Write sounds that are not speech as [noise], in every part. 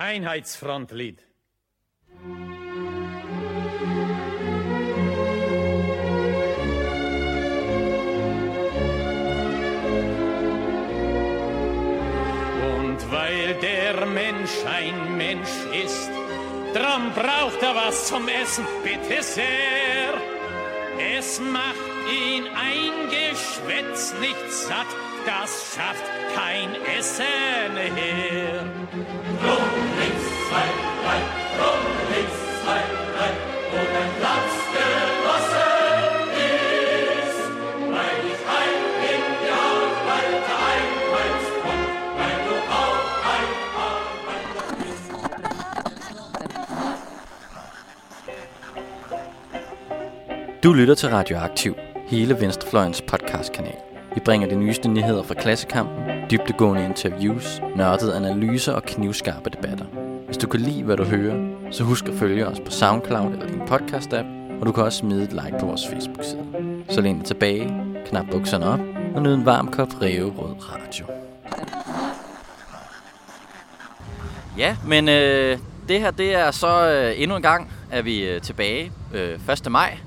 Einheitsfrontlied. Und weil der Mensch ein Mensch ist, drum braucht er was zum Essen, bitte sehr. Es macht ihn ein Geschwätz nicht satt, das schafft kein Essen her. Rum, links, zwei, drei, rum, links, zwei, drei, wo dein Platz genossen ist. Weil ich heim in die alte Einheitsfront, weil du auch ein Arbeiter bist. Du lytter til Radioaktiv, hele Venstrefløjens podcastkanal. Vi bringer de nyeste nyheder fra klassekampen, dybtegående interviews, nørdede analyser og knivskarpe debatter. Hvis du kan lide, hvad du hører, så husk at følge os på SoundCloud eller din podcast-app, og du kan også smide et like på vores Facebook-side. Så læn dig tilbage, knap bukserne op og nyd en varm kop Rød Radio. Ja, men øh, det her det er så øh, endnu en gang, er vi øh, tilbage øh, 1. maj.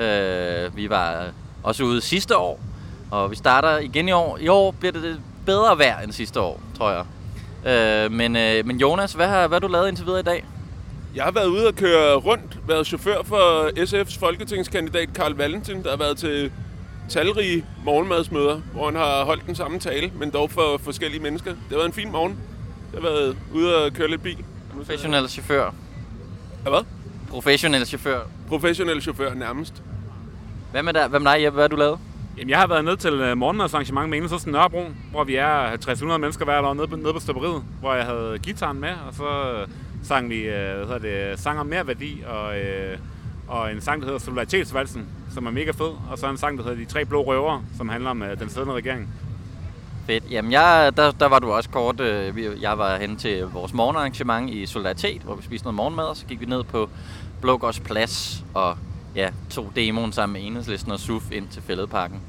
Øh, vi var også ude sidste år, og vi starter igen i år. I år bliver det bedre vejr end sidste år, tror jeg. Øh, men, øh, men Jonas, hvad har, hvad har du lavet indtil videre i dag? Jeg har været ude og køre rundt, været chauffør for SF's folketingskandidat Karl Valentin, der har været til talrige morgenmadsmøder, hvor han har holdt den samme tale, men dog for forskellige mennesker. Det har været en fin morgen. Jeg har været ude og køre lidt bil. Professionel chauffør. Ja, hvad? Professionel chauffør. Professionel chauffør nærmest. Hvad med dig, hvad med dig Jeppe? Hvad har du lavet? Jamen, jeg har været ned til øh, morgenmadsarrangement med Enhedslisten Nørrebro, hvor vi er 50-100 mennesker hver dag nede, på- nede på støberiet, hvor jeg havde gitaren med, og så øh, sang vi øh, hvad hedder det, sang om mere værdi, og, øh, og en sang, der hedder Solidaritetsvalsen, som er mega fed, og så en sang, der hedder De Tre Blå Røvere, som handler om øh, den siddende regering. Fedt. Jamen, jeg, der, der var du også kort. øh, vi- Jeg var hen til vores morgenarrangement i Solidaritet, hvor vi spiste noget morgenmad, og så gik vi ned på Blågårds Plads og ja, tog demoen sammen med Enhedslisten og SUF ind til Fælledparken.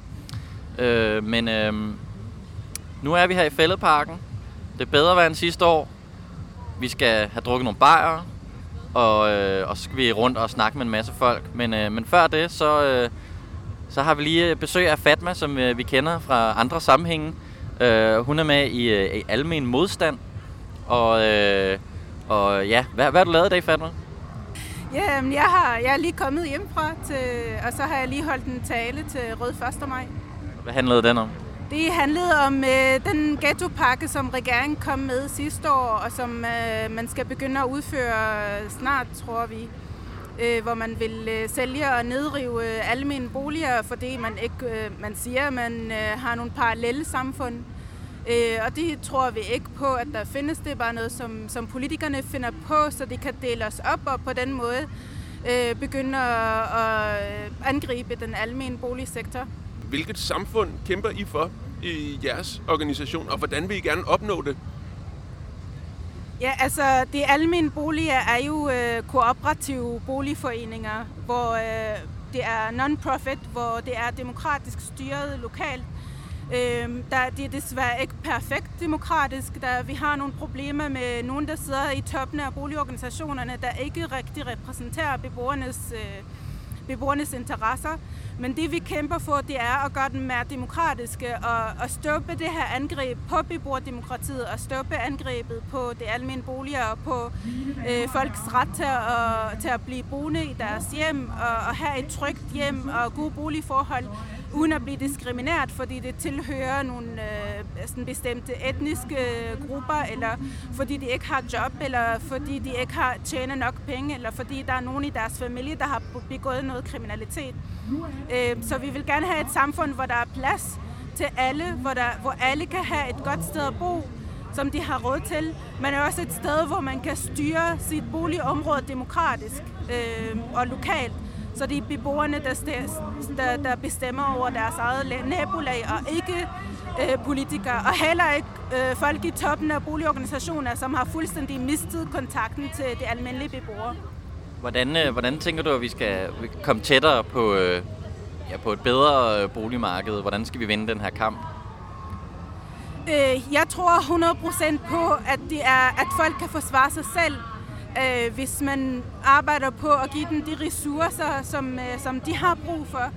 Øh, men øh, nu er vi her i Fælledparken. Det er bedre end sidste år. Vi skal have drukket nogle bajer, og, øh, og så skal vi rundt og snakke med en masse folk. Men, øh, men før det, så, øh, så har vi lige besøg af Fatma, som øh, vi kender fra andre sammenhænge. Øh, hun er med i, øh, i Almen Modstand. Og, øh, og ja, hvad, hvad har du lavet i dag, Fatma? Jamen, jeg, har, jeg er lige kommet hjemmefra, til, og så har jeg lige holdt en tale til Rød 1. maj. Hvad handlede den om? Det handlede om øh, den ghettopakke, som regeringen kom med sidste år, og som øh, man skal begynde at udføre snart, tror vi. Øh, hvor man vil øh, sælge og nedrive øh, almene boliger, fordi man ikke, øh, man siger, at man øh, har nogle parallelle samfund. Øh, og det tror vi ikke på, at der findes. Det er bare noget, som, som politikerne finder på, så de kan dele os op og på den måde øh, begynde at, at angribe den almene boligsektor. Hvilket samfund kæmper I for i jeres organisation, og hvordan vil I gerne opnå det? Ja, altså de almene boliger er jo øh, kooperative boligforeninger, hvor øh, det er non-profit, hvor det er demokratisk styret lokalt. Øh, der, det er desværre ikke perfekt demokratisk. Der, vi har nogle problemer med nogen, der sidder i toppen af boligorganisationerne, der ikke rigtig repræsenterer beboernes, øh, beboernes interesser. Men det vi kæmper for, det er at gøre den mere demokratiske og, og stoppe det her angreb på beboerdemokratiet og stoppe angrebet på det almindelige boliger og på øh, folks ret til at, til at blive boende i deres hjem og, og have et trygt hjem og gode boligforhold uden at blive diskrimineret, fordi det tilhører nogle øh, sådan bestemte etniske øh, grupper, eller fordi de ikke har job, eller fordi de ikke har tjener nok penge, eller fordi der er nogen i deres familie, der har begået noget kriminalitet. Øh, så vi vil gerne have et samfund, hvor der er plads til alle, hvor, der, hvor alle kan have et godt sted at bo, som de har råd til, men også et sted, hvor man kan styre sit boligområde demokratisk øh, og lokalt. Så det er beboerne, der, der, der bestemmer over deres eget la- nabolag, og ikke øh, politikere. Og heller ikke øh, folk i toppen af boligorganisationer, som har fuldstændig mistet kontakten til de almindelige beboere. Hvordan, øh, hvordan tænker du, at vi skal komme tættere på, øh, ja, på et bedre øh, boligmarked? Hvordan skal vi vinde den her kamp? Øh, jeg tror 100% på, at, det er, at folk kan forsvare sig selv, øh, hvis man arbejder på at give dem de ressourcer, som, øh, som de har brug for.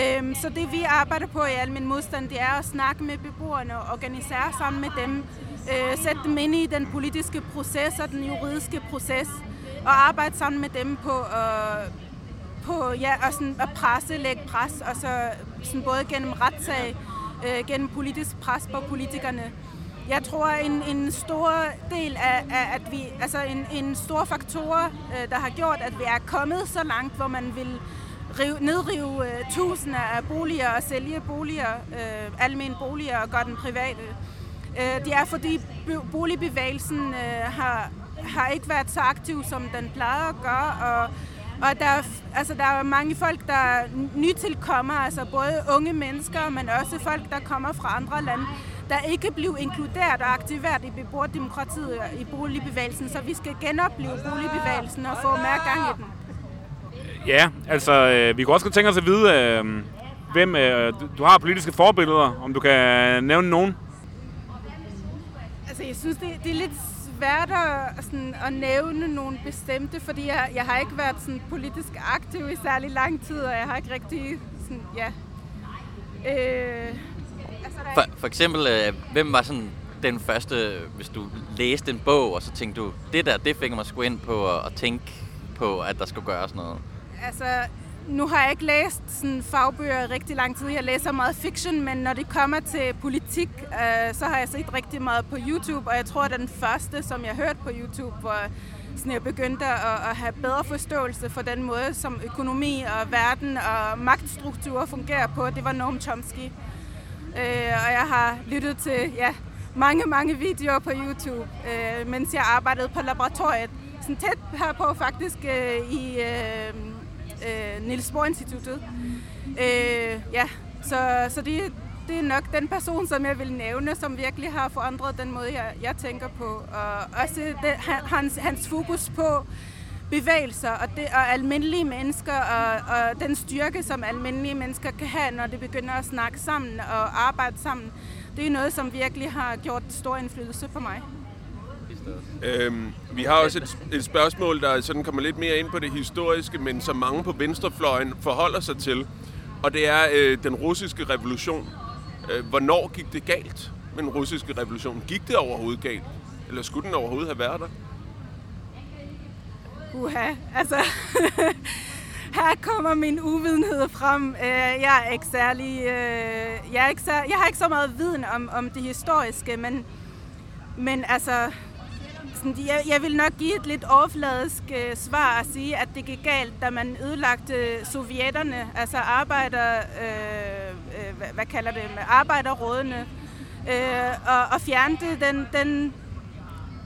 Øhm, så det vi arbejder på i Almen Modstand, det er at snakke med beboerne og organisere sammen med dem. Øh, sætte dem ind i den politiske proces og den juridiske proces. Og arbejde sammen med dem på, øh, på ja, og sådan at presse, lægge pres, og så sådan både gennem retssag, øh, gennem politisk pres på politikerne. Jeg tror, en, en stor del af, af at vi, altså en, en stor faktor, øh, der har gjort, at vi er kommet så langt, hvor man vil rive, nedrive øh, tusinder af boliger og sælge boliger, øh, almindelige boliger og gøre den private. Øh, det er fordi boligbevægelsen øh, har, har ikke været så aktiv, som den plejer at gøre, og og der er, altså, der er mange folk, der nytilkommer, altså både unge mennesker, men også folk, der kommer fra andre lande, der ikke blev inkluderet og aktiveret i beboerdemokratiet i boligbevægelsen, så vi skal genopleve boligbevægelsen og få mere gang i den. Ja, altså øh, vi kunne også tænke os at vide, øh, hvem øh, du har politiske forbilleder, om du kan nævne nogen. Altså jeg synes, det, det er lidt svært at, sådan, at nævne nogle bestemte, fordi jeg, jeg har ikke været sådan, politisk aktiv i særlig lang tid, og jeg har ikke rigtig sådan, ja. Øh for, for eksempel, øh, hvem var sådan den første, hvis du læste en bog, og så tænkte du, det der, det fik mig sgu ind på at, at tænke på, at der skulle gøres noget? Altså, nu har jeg ikke læst sådan fagbøger i rigtig lang tid. Jeg læser meget fiction, men når det kommer til politik, øh, så har jeg set rigtig meget på YouTube, og jeg tror, at den første, som jeg hørte på YouTube, hvor sådan jeg begyndte at, at have bedre forståelse for den måde, som økonomi og verden og magtstrukturer fungerer på, det var Noam Chomsky. Øh, og jeg har lyttet til ja, mange, mange videoer på YouTube, øh, mens jeg arbejdede på laboratoriet. Sådan tæt herpå faktisk øh, i... Øh, øh, Niels Bohr Instituttet. Øh, ja, så, så det, det er nok den person, som jeg vil nævne, som virkelig har forandret den måde, jeg, jeg tænker på. Og også det, hans, hans fokus på bevægelser og, det, og almindelige mennesker og, og den styrke, som almindelige mennesker kan have, når de begynder at snakke sammen og arbejde sammen. Det er noget, som virkelig har gjort stor indflydelse på mig. Øhm, vi har også et, et spørgsmål, der sådan kommer lidt mere ind på det historiske, men som mange på venstrefløjen forholder sig til. Og det er øh, den russiske revolution. Øh, hvornår gik det galt med den russiske revolution? Gik det overhovedet galt? Eller skulle den overhovedet have været der? Uha, altså... [laughs] her kommer min uvidenhed frem. Øh, jeg er ikke særlig... Øh, jeg, er ikke særlig, jeg har ikke så meget viden om, om det historiske, men, men altså sådan, jeg, jeg vil nok give et lidt overfladisk øh, svar og sige, at det gik galt, da man ødelagte sovjetterne, altså arbejder, øh, øh, hvad, hvad kalder det, arbejderrådene, øh, og, og fjernede den, den,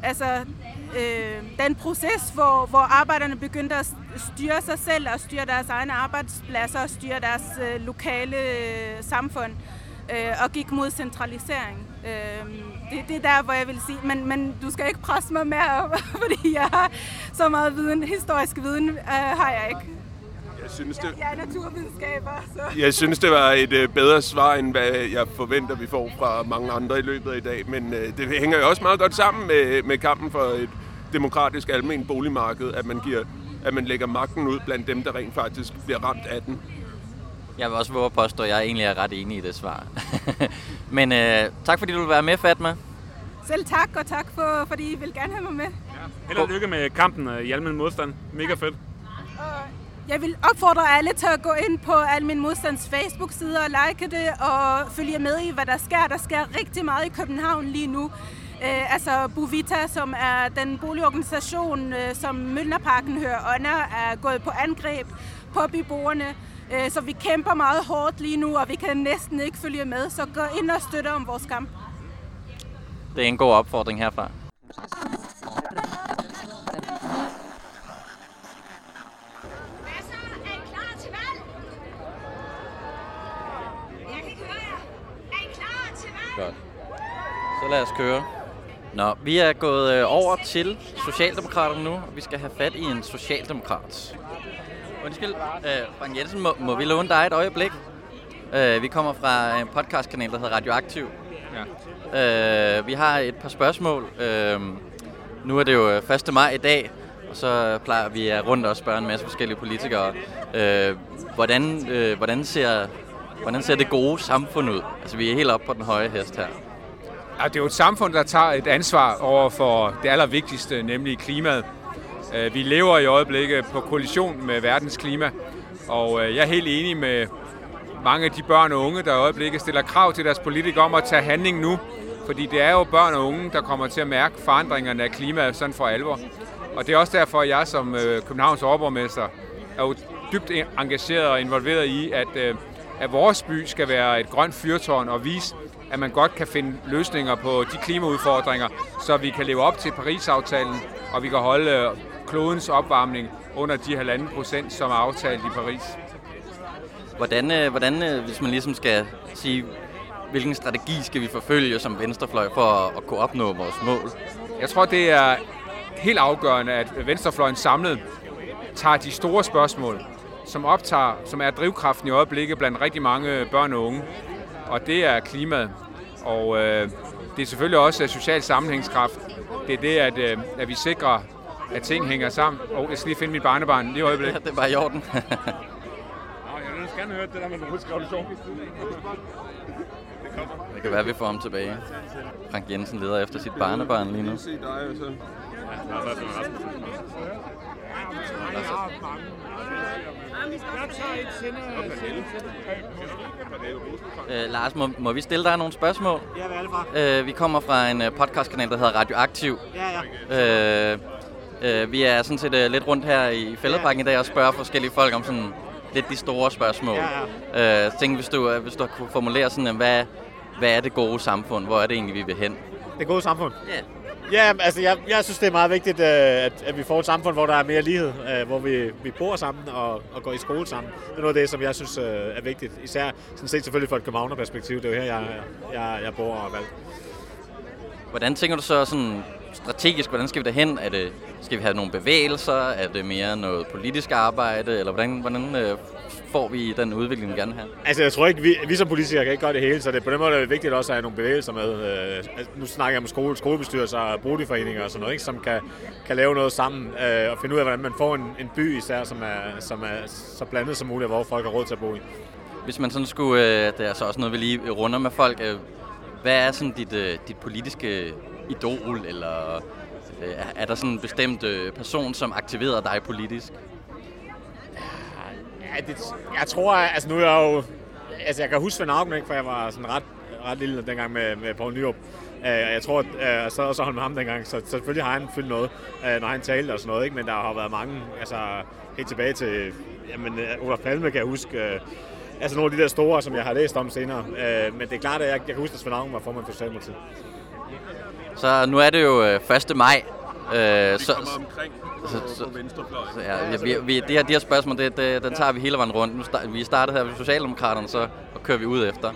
altså, øh, den proces, hvor, hvor arbejderne begyndte at styre sig selv og styre deres egne arbejdspladser og styre deres øh, lokale øh, samfund øh, og gik mod centralisering. Øh, det, det er der, hvor jeg vil sige, men, men du skal ikke presse mig mere, [laughs] fordi jeg har så meget viden, historisk viden øh, har jeg ikke. Jeg synes, det... Jeg, jeg er naturvidenskaber, så... Jeg synes, det var et øh, bedre svar, end hvad jeg forventer, vi får fra mange andre i løbet af i dag. Men øh, det hænger jo også meget godt sammen med, med kampen for et demokratisk almen boligmarked, at man, giver, at man lægger magten ud blandt dem, der rent faktisk bliver ramt af den. Jeg vil også våge at påstå, at jeg egentlig er ret enig i det svar. [laughs] Men øh, tak fordi du vil være med, Fatma. Selv tak, og tak for, fordi I vil gerne have mig med. Ja. Held og lykke med kampen øh, i Almen Modstand. Mega fedt. Jeg vil opfordre alle til at gå ind på Almen Modstands Facebook-side og like det og følge med i, hvad der sker. Der sker rigtig meget i København lige nu. Uh, altså Bovita, som er den boligorganisation, uh, som Møllnerparken hører under, er gået på angreb på beboerne. Uh, øh, så vi kæmper meget hårdt lige nu, og vi kan næsten ikke følge med. Så gå ind og støtte om vores kamp. Det er en god opfordring herfra. Så lad os køre. Nå, vi er gået øh, over til Socialdemokraterne nu, og vi skal have fat i en socialdemokrat. Undskyld, øh, Frank Jensen, må, må vi låne dig et øjeblik? Øh, vi kommer fra en podcastkanal, der hedder Radioaktiv, Ja. Øh, vi har et par spørgsmål. Øh, nu er det jo 1. maj i dag, og så plejer vi at rundt og spørge en masse forskellige politikere. Øh, hvordan, øh, hvordan, ser, hvordan ser det gode samfund ud? Altså, vi er helt oppe på den høje hest her. Ja, det er jo et samfund, der tager et ansvar over for det allervigtigste, nemlig klimaet. Øh, vi lever i øjeblikket på kollision med verdens klima, og øh, jeg er helt enig med mange af de børn og unge, der i øjeblikket stiller krav til deres politikere om at tage handling nu. Fordi det er jo børn og unge, der kommer til at mærke forandringerne af klimaet sådan for alvor. Og det er også derfor, at jeg som øh, Københavns overborgmester er jo dybt engageret og involveret i, at, at vores by skal være et grønt fyrtårn og vise, at man godt kan finde løsninger på de klimaudfordringer, så vi kan leve op til Paris-aftalen, og vi kan holde klodens opvarmning under de halvanden procent, som er aftalt i Paris. Hvordan, øh, hvordan, øh, hvis man ligesom skal sige, hvilken strategi skal vi forfølge som venstrefløj for at, at kunne opnå vores mål? Jeg tror, det er helt afgørende, at venstrefløjen samlet tager de store spørgsmål, som optager, som er drivkraften i øjeblikket blandt rigtig mange børn og unge. Og det er klimaet. Og øh, det er selvfølgelig også social sammenhængskraft. Det er det, at, øh, at vi sikrer at ting hænger sammen. Og oh, jeg skal lige finde mit barnebarn lige i øjeblikket. Ja, det er bare i orden. jeg vil gerne høre det der med revolution. Det kan være, at vi får ham tilbage. Frank Jensen leder efter sit barnebarn lige nu. Se dig, så. Ja, der er Øh, Lars, må, må vi stille dig nogle spørgsmål? Ja, hvad er det fra? Øh, vi kommer fra en uh, podcastkanal, der hedder Radioaktiv. Ja, ja. Øh, øh, vi er sådan set uh, lidt rundt her i Fældeparken ja. i dag og spørger forskellige folk om sådan lidt de store spørgsmål. Ja, ja. Øh, tænk, hvis du, uh, hvis du kunne formulere sådan, hvad, hvad er det gode samfund? Hvor er det egentlig, vi vil hen? Det gode samfund? Ja. Ja, altså jeg, jeg synes, det er meget vigtigt, øh, at, at vi får et samfund, hvor der er mere lighed, øh, hvor vi, vi bor sammen og, og går i skole sammen. Det er noget af det, som jeg synes øh, er vigtigt. Især sådan set selvfølgelig fra et københavnerperspektiv. Det er jo her, jeg, jeg, jeg bor og valgt. Hvordan tænker du så sådan strategisk, hvordan skal vi derhen? Er det, skal vi have nogle bevægelser? Er det mere noget politisk arbejde? Eller hvordan, hvordan får vi den udvikling, vi gerne have? Altså, jeg tror ikke, vi, vi som politikere kan ikke gøre det hele, så det, på den måde er det vigtigt også at have nogle bevægelser med. Øh, altså, nu snakker jeg om skole, skolebestyrelser og boligforeninger og sådan noget, ikke, som kan, kan lave noget sammen øh, og finde ud af, hvordan man får en, en by især, som er, som er så blandet som muligt, hvor folk har råd til at bo i. Hvis man sådan skulle, øh, det er så også noget, vi lige runder med folk, øh, hvad er sådan dit, øh, dit politiske idol, eller øh, er der sådan en bestemt øh, person, som aktiverer dig politisk? Ja, det, jeg tror, altså nu er jeg jo... Altså jeg kan huske Svend Augen, for jeg var sådan ret, ret lille dengang med, med Poul Nyrup. Uh, jeg tror, at øh, jeg sad også holdt med ham dengang, så, så selvfølgelig har han fyldt noget, uh, når han talte og sådan noget, ikke? men der har været mange, altså helt tilbage til, jamen Olaf Palme kan jeg huske, uh, altså nogle af de der store, som jeg har læst om senere, uh, men det er klart, at jeg, jeg kan huske, at Svend Augen var formand for Socialdemokratiet. Så nu er det jo 1. maj. Øh, så, kommer omkring så, så, på venstrefløjen. Så, ja, vi, vi, det her, de her spørgsmål, det, det, den tager vi hele vejen rundt. Nu start, vi startede her ved Socialdemokraterne, så og kører vi ud efter.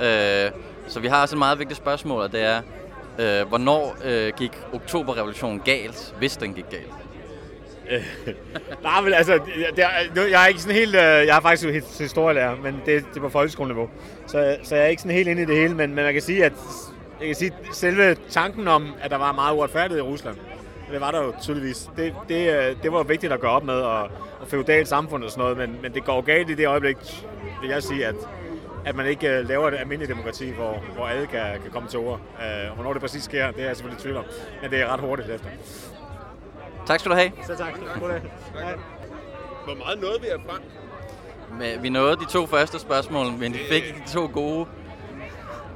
Øh, så vi har også et meget vigtigt spørgsmål, og det er, øh, hvornår øh, gik oktoberrevolutionen galt, hvis den gik galt? [laughs] Nej, men altså, det er, jeg er ikke sådan helt, øh, jeg er faktisk historielærer, men det, det er på folkeskoleniveau. Så, så jeg er ikke sådan helt inde i det hele, men, men man kan sige, at jeg kan sige, selve tanken om, at der var meget uretfærdighed i Rusland, det var der jo tydeligvis. Det, det, øh, det var vigtigt at gøre op med, og, og feudalt samfund og sådan noget, men, men det går galt i det øjeblik, vil jeg sige, at, at man ikke øh, laver et almindeligt demokrati, hvor, hvor alle kan, kan komme til ord. Uh, hvornår det præcis sker, det er jeg selvfølgelig tvivl om, men det er ret hurtigt efter. Tak skal du have. Så tak. Hvor meget nåede vi herfra? Men vi nåede de to første spørgsmål, men vi fik de to gode.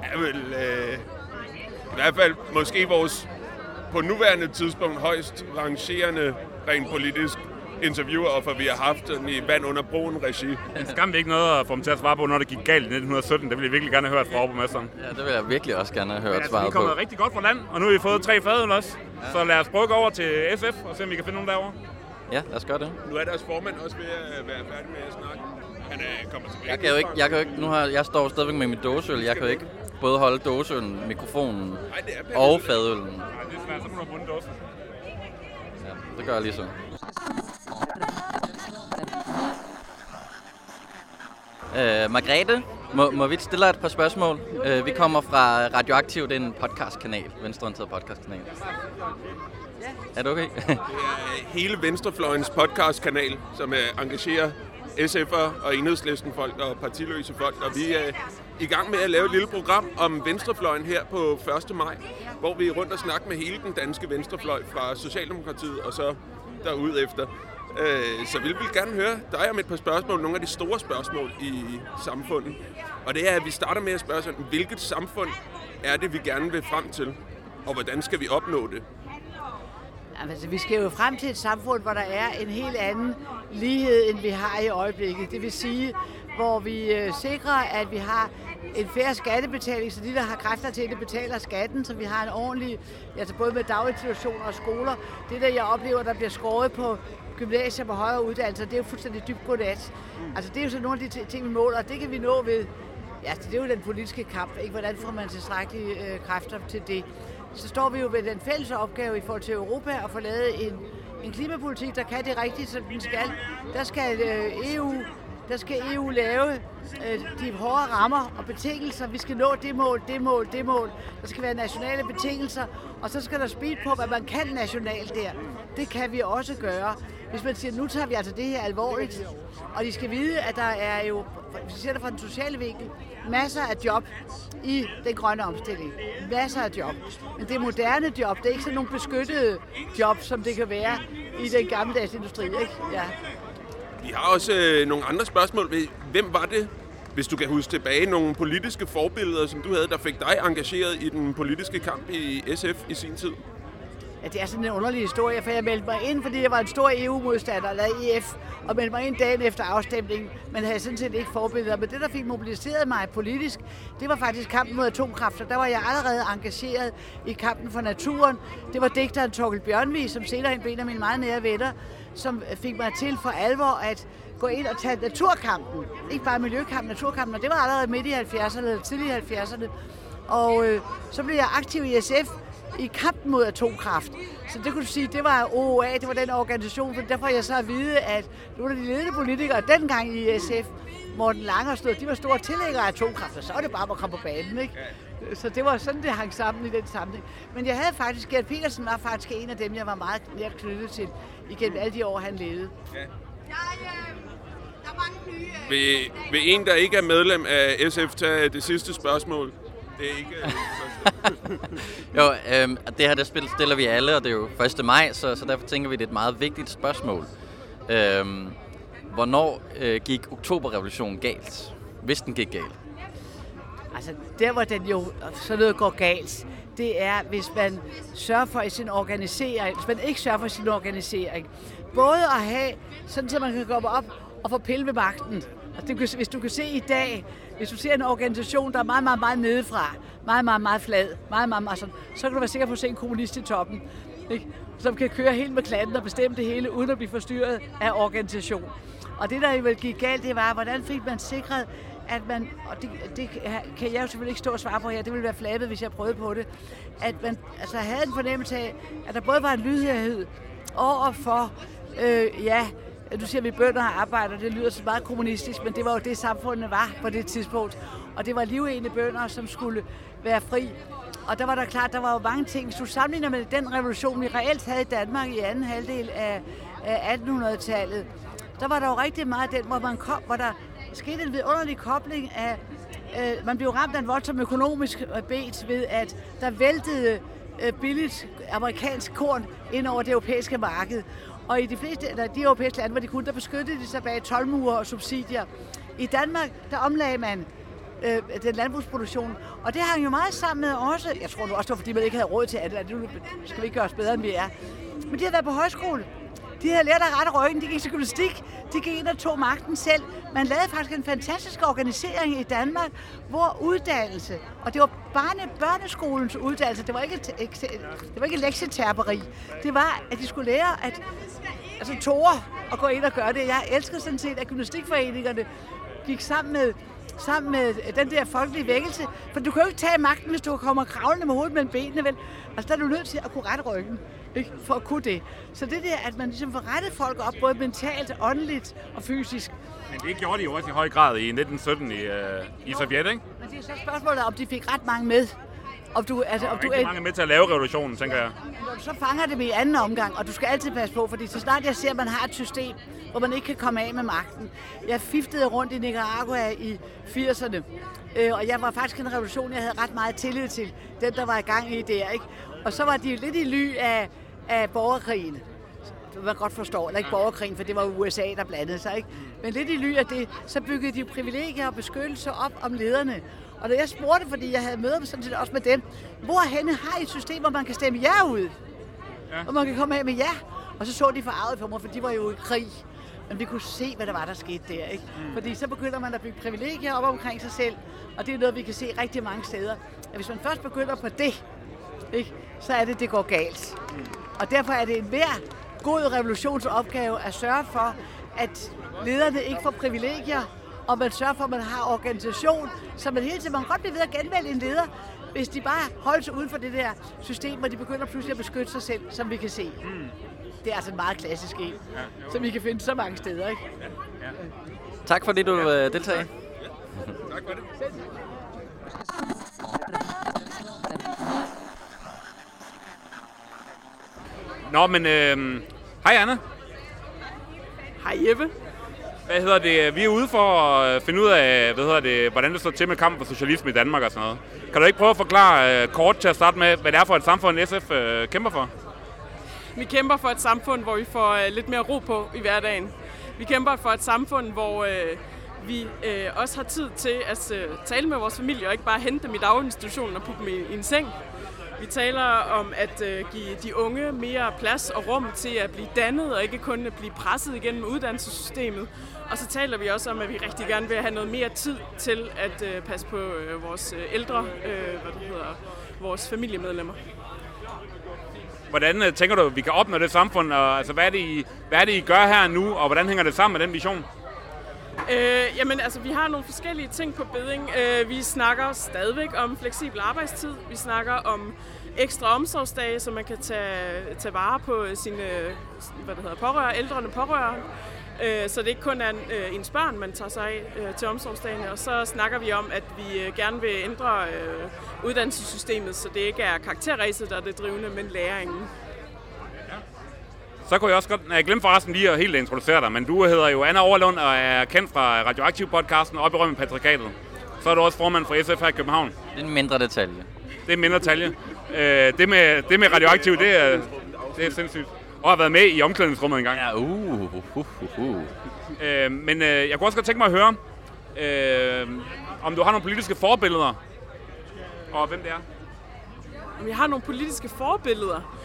Ja, vel, øh, i hvert fald måske vores på nuværende tidspunkt højst rangerende rent politisk interviewoffer, vi har haft i Vand under broen regi. Det skam ikke noget at få dem til at svare på, når det gik galt i 1917. Det ville jeg virkelig gerne have hørt fra overborgmesteren. Ja, det vil jeg virkelig også gerne have hørt altså, svaret på. Vi kommer rigtig godt fra land, og nu har vi fået tre fadøl også. Ja. Så lad os prøve over til SF og se, om vi kan finde nogen derovre. Ja, lad os gøre det. Nu er deres formand også ved at være færdig med at snakke. Han er, kommer tilbage. Jeg kan jo ikke, jeg kan jo ikke, nu har, jeg står stadigvæk med mit dåseøl. Jeg kan jo ikke både holde dåseølen, mikrofonen Ej, og fadølen. Så må du have dåsen. Ja, det gør jeg lige så. Øh, Margrethe, Må, må vi stille dig et par spørgsmål? Uh, vi kommer fra Radioaktiv, det er en podcastkanal, venstreorienteret podcastkanal. Er det okay? Det er hele Venstrefløjens podcastkanal, som uh, engagerer SF'er og enhedslisten folk og partiløse folk. Og vi er i gang med at lave et lille program om Venstrefløjen her på 1. maj, hvor vi er rundt og snakker med hele den danske Venstrefløj fra Socialdemokratiet og så derud efter. Øh, Så vi vil gerne høre dig om et par spørgsmål, nogle af de store spørgsmål i samfundet. Og det er, at vi starter med at spørge sådan, hvilket samfund er det, vi gerne vil frem til? Og hvordan skal vi opnå det? Altså, vi skal jo frem til et samfund, hvor der er en helt anden lighed, end vi har i øjeblikket. Det vil sige, hvor vi øh, sikrer, at vi har en færre skattebetaling, så de, der har kræfter til det, betaler skatten, så vi har en ordentlig, altså både med daginstitutioner og skoler. Det der, jeg oplever, der bliver skåret på gymnasier på højere uddannelser, det er jo fuldstændig dybt godnat. Altså, det er jo så nogle af de ting, vi måler, og det kan vi nå ved, ja, det er jo den politiske kamp, ikke? Hvordan får man tilstrækkelige øh, kræfter til det? Så står vi jo ved den fælles opgave i forhold til Europa at få lavet en, en klimapolitik, der kan det rigtigt, som den skal. Der skal øh, EU der skal EU lave øh, de hårde rammer og betingelser. Vi skal nå det mål, det mål, det mål. Der skal være nationale betingelser, og så skal der speed på, hvad man kan nationalt der. Det kan vi også gøre. Hvis man siger, nu tager vi altså det her alvorligt, og de skal vide, at der er jo, hvis vi ser det fra den sociale vinkel, masser af job i den grønne omstilling. Masser af job. Men det er moderne job, det er ikke sådan nogle beskyttede job, som det kan være i den gammeldags industri. Ikke? Ja. Vi har også øh, nogle andre spørgsmål. Hvem var det, hvis du kan huske tilbage, nogle politiske forbilleder, som du havde, der fik dig engageret i den politiske kamp i SF i sin tid? Ja, det er sådan en underlig historie, for jeg meldte mig ind, fordi jeg var en stor EU-modstander, eller EF, og meldte mig ind dagen efter afstemningen, men havde sådan set ikke forbilleder. Men det, der fik mobiliseret mig politisk, det var faktisk kampen mod atomkraft, og der var jeg allerede engageret i kampen for naturen. Det var digteren Torkel Bjørnvig, som senere hen blev en af mine meget nære venner, som fik mig til for alvor at gå ind og tage naturkampen. Ikke bare miljøkampen, naturkampen, og det var allerede midt i 70'erne, eller tidlige 70'erne. Og øh, så blev jeg aktiv i SF, i kampen mod atomkraft. Så det kunne du sige, det var OOA, det var den organisation, for derfor jeg så at vide, at nogle af de ledende politikere dengang i SF, Morten Lange og stod, de var store tilhængere af atomkraft, og så var det bare at komme på banen, ikke? Så det var sådan, det hang sammen i den sammenhæng. Men jeg havde faktisk, Gert Petersen var faktisk en af dem, jeg var meget nær knyttet til igennem alle de år, han levede. Ja. Vil, vil en, der ikke er medlem af SF, tage det sidste spørgsmål? Det er ikke... [laughs] jo, øhm, det her det spil stiller vi alle, og det er jo 1. maj, så, så derfor tænker vi, det er et meget vigtigt spørgsmål. Øhm, hvornår øh, gik oktoberrevolutionen galt? Hvis den gik galt? Altså, der hvor den jo så noget går galt, det er, hvis man sørger for i sin organisering, hvis man ikke sørger for sin organisering. Både at have, sådan at man kan komme op og få pille ved magten. Altså, hvis du kan se i dag, hvis du ser en organisation, der er meget, meget, meget nedefra, meget, meget, meget flad, meget, meget, meget sådan, så kan du være sikker på at se en kommunist i toppen, ikke? som kan køre helt med klatten og bestemme det hele, uden at blive forstyrret af organisation. Og det, der vel gik galt, det var, hvordan fik man sikret, at man, og det, det kan jeg jo selvfølgelig ikke stå og svare på her, det ville være flabet, hvis jeg prøvede på det, at man altså, havde en fornemmelse af, at der både var en lydhørhed over for, øh, ja, du siger, vi bønder og arbejder, det lyder så meget kommunistisk, men det var jo det, samfundet var på det tidspunkt. Og det var livende bønder, som skulle være fri. Og der var der klart, der var jo mange ting. Hvis du sammenligner med den revolution, vi reelt havde i Danmark i anden halvdel af, 1800-tallet, der var der jo rigtig meget den, hvor, man kom, hvor der skete en vidunderlig kobling af, øh, man blev ramt af en voldsom økonomisk øh, bet ved, at der væltede øh, billigt amerikansk korn ind over det europæiske marked. Og i de fleste eller de europæiske lande, hvor de kunne, der beskyttede de sig bag tolvmure og subsidier. I Danmark, der omlagde man øh, den landbrugsproduktion. Og det hang jo meget sammen med også, jeg tror nu også, det var fordi man ikke havde råd til andet, det skal vi ikke gøre os bedre, end vi er. Men de har været på højskole. De havde lært at rette ryggen, de gik til gymnastik, de gik ind og tog magten selv. Man lavede faktisk en fantastisk organisering i Danmark, hvor uddannelse, og det var barne, børneskolens uddannelse, det var ikke, det var ikke lektieterperi, Det var, at de skulle lære at altså, tåre at gå ind og gøre det. Jeg elsker sådan set, at gymnastikforeningerne gik sammen med sammen med den der folkelige vækkelse. For du kan jo ikke tage magten, hvis du kommer kravlende med hovedet mellem benene, vel? Altså, der er du nødt til at kunne rette ryggen. Ikke? For at kunne det. Så det der, at man ligesom får rettet folk op, både mentalt, åndeligt og fysisk. Men det gjorde de jo også i høj grad i 1917 i, øh, i Sovjet, ikke? Men det er så spørgsmålet, om de fik ret mange med. Om du, altså, om du rigtig mange er med til at lave revolutionen, tænker jeg. Når du så fanger det i anden omgang, og du skal altid passe på, fordi så snart jeg ser, at man har et system, hvor man ikke kan komme af med magten. Jeg fiftede rundt i Nicaragua i 80'erne, øh, og jeg var faktisk en revolution, jeg havde ret meget tillid til, den der var i gang i der, ikke? Og så var de lidt i ly af, af borgerkrigen. Man godt forstår, eller ikke borgerkrigen, for det var USA, der blandede sig, ikke? Men lidt i ly af det, så byggede de privilegier og beskyttelse op om lederne. Og da jeg spurgte, fordi jeg havde møder sådan set også med dem, hvorhenne har I et system, hvor man kan stemme ja ud? Ja. Og man kan komme af med ja. Og så så de forarvet på mig, for de var jo i krig. Men vi kunne se, hvad der var, der skete der. Ikke? Mm. Fordi så begynder man at bygge privilegier op omkring sig selv. Og det er noget, vi kan se rigtig mange steder. At hvis man først begynder på det, ikke, så er det, det går galt. Mm. Og derfor er det en hver god revolutionsopgave at sørge for, at lederne ikke får privilegier, og man sørger for, at man har organisation, så man hele tiden, man kan godt blive ved at genvælge en leder, hvis de bare holder sig uden for det der system, hvor de begynder pludselig at beskytte sig selv, som vi kan se. Mm. Det er altså en meget klassisk en, ja, som vi kan finde så mange steder. Ikke? Ja, ja. Tak fordi du ja. deltager. Tak for det. Nå, men øh, hej Anna. Hej Jeppe. Hvad hedder det? Vi er ude for at finde ud af, hvad hedder det, hvordan det står til med kampen for socialisme i Danmark og sådan noget. Kan du ikke prøve at forklare uh, kort til at starte med, hvad det er for et samfund, SF uh, kæmper for? Vi kæmper for et samfund, hvor vi får uh, lidt mere ro på i hverdagen. Vi kæmper for et samfund, hvor uh, vi uh, også har tid til at uh, tale med vores familie, og ikke bare hente dem i daginstitutionen og putte dem i, i en seng. Vi taler om at øh, give de unge mere plads og rum til at blive dannet, og ikke kun at blive presset igennem uddannelsessystemet. Og så taler vi også om, at vi rigtig gerne vil have noget mere tid til at øh, passe på øh, vores ældre, hvad det hedder, vores familiemedlemmer. Hvordan tænker du, at vi kan opnå det samfund, og altså, hvad, er det, I, hvad er det, I gør her nu, og hvordan hænger det sammen med den vision? Øh, jamen altså, vi har nogle forskellige ting på beding. Øh, vi snakker stadigvæk om fleksibel arbejdstid. Vi snakker om ekstra omsorgsdage, så man kan tage, tage vare på sine hvad det hedder, pårørende, ældrene pårørende. Øh, så det ikke kun er øh, ens børn, man tager sig af øh, til omsorgsdagene. Og så snakker vi om, at vi øh, gerne vil ændre øh, uddannelsessystemet, så det ikke er karakterræset, der er det drivende, men læringen. Så kunne jeg også godt... Jeg glemte forresten lige at helt introducere dig, men du hedder jo Anna Overlund og er kendt fra Radioaktiv-podcasten op i Patrikatet. Så er du også formand for SF her i København. Det er en mindre detalje. Det er en mindre detalje. Det med, det med Radioaktiv, det er, det er sindssygt. Og har været med i omklædningsrummet engang. Ja, uh, uh, uh, uh, uh. Øh, men øh, jeg kunne også godt tænke mig at høre, øh, om du har nogle politiske forbilleder, og hvem det er. Om jeg har nogle politiske forbilleder?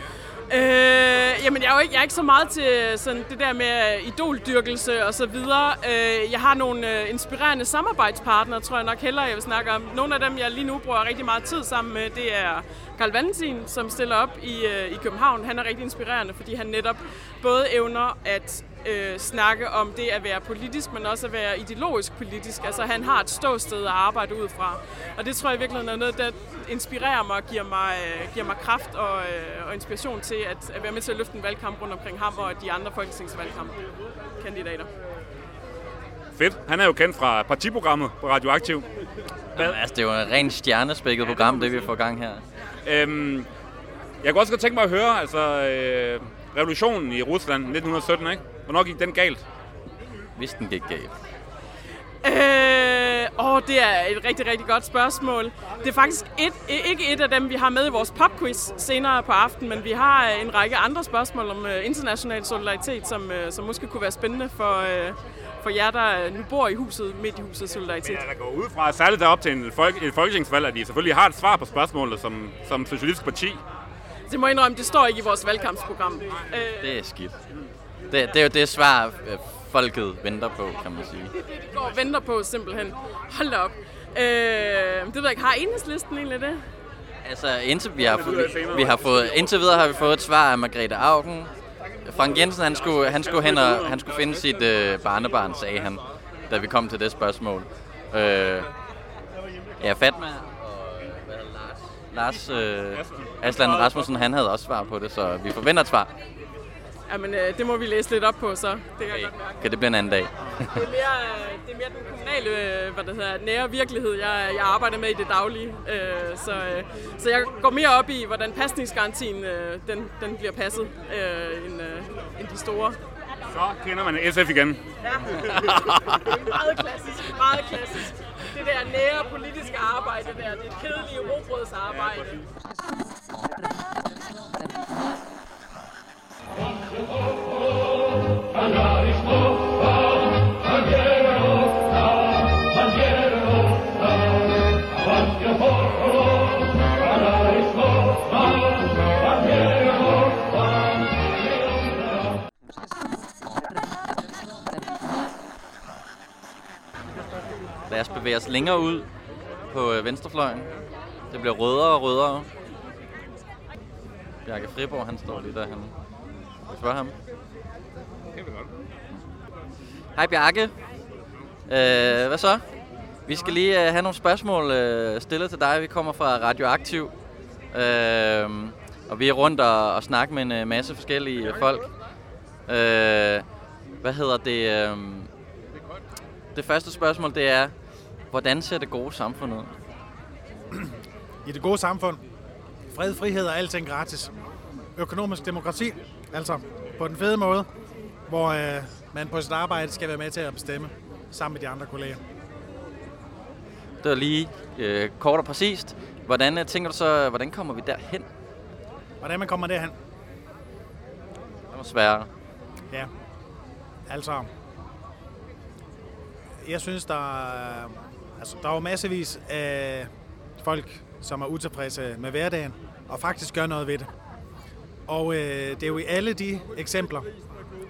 Øh, jamen, jeg er jo ikke, jeg er ikke så meget til sådan det der med idoldyrkelse og så videre. Øh, jeg har nogle øh, inspirerende samarbejdspartnere, tror jeg nok hellere, jeg vil snakke om. Nogle af dem, jeg lige nu bruger rigtig meget tid sammen med, det er Karl Valentin, som stiller op i, øh, i København. Han er rigtig inspirerende, fordi han netop både evner at øh, snakke om det at være politisk, men også at være ideologisk politisk. Altså han har et ståsted at arbejde ud fra. Og det tror jeg virkelig er noget, der inspirerer mig og giver mig, øh, giver mig kraft og, øh, og inspiration til at, at være med til at løfte en valgkamp rundt omkring ham og de andre folketingsvalgkampkandidater. Fedt. Han er jo kendt fra partiprogrammet på Radioaktiv. Hvad? Jamen, altså, det er jo en ren stjernespækket program, det vi får gang her. Øhm, jeg kunne også godt tænke mig at høre, altså, øh, revolutionen i Rusland 1917, ikke? Hvornår gik den galt? Hvis den gik galt. Øh, åh, det er et rigtig, rigtig godt spørgsmål. Det er faktisk et, ikke et af dem, vi har med i vores popquiz senere på aftenen, men vi har en række andre spørgsmål om uh, international solidaritet, som, uh, som måske kunne være spændende for, for jer, der nu bor i huset, midt i huset Solidaritet. Men der går ud fra, særligt derop til en folk, et folketingsvalg, at de selvfølgelig har et svar på spørgsmålet som, som socialistisk parti. Det må jeg indrømme, det står ikke i vores valgkampsprogram. Det er skidt. Det, det er jo det svar, folket venter på, kan man sige. [laughs] Det er det, de går og venter på, simpelthen. Hold da op. Øh, det ved jeg ikke. Har enhedslisten egentlig det? Altså, indtil, vi, har, vi, vi har fået, indtil videre har vi fået et svar af Margrethe Augen. Frank Jensen, han skulle, han skulle hen og han skulle finde sit øh, barnebarn, sagde han, da vi kom til det spørgsmål. Øh, ja, Fatma og hvad Lars Lars øh, Aslan Rasmussen, han havde også svar på det, så vi forventer et svar. Jamen, øh, det må vi læse lidt op på, så. Det kan jeg godt mærke. Kan det blive en anden dag? Det er mere, øh, det er mere den kommunale øh, hvad det hedder, nære virkelighed, jeg, jeg arbejder med i det daglige. Øh, så, øh, så jeg går mere op i, hvordan pasningsgarantien øh, den, den bliver passet, øh, end, øh, end de store. Så kender man SF igen. Ja, [laughs] det er meget klassisk, meget klassisk. Det der nære politiske arbejde der, det kedelige robrødsarbejde. Lad os bevæge os længere ud på øh, venstrefløjen. Det bliver rødere og rødere. Bjarke Friborg, han står lige derhenne. Spørge ham? Hej Bjarke. Øh, hvad så? Vi skal lige øh, have nogle spørgsmål øh, stillet til dig. Vi kommer fra Radioaktiv. Øh, og vi er rundt og, og snakker med en øh, masse forskellige folk. Øh, hvad hedder det? Øh, det første spørgsmål, det er, hvordan ser det gode samfund ud? I det gode samfund. Fred, frihed og alting gratis. Økonomisk demokrati, altså på den fede måde, hvor øh, man på sit arbejde skal være med til at bestemme sammen med de andre kolleger. Det var lige øh, kort og præcist. Hvordan øh, tænker du så, hvordan kommer vi derhen? Hvordan man kommer derhen? Det var sværere. Ja, altså... Jeg synes, der er, altså, der er jo massevis af folk, som er utilfredse med hverdagen, og faktisk gør noget ved det. Og øh, det er jo i alle de eksempler,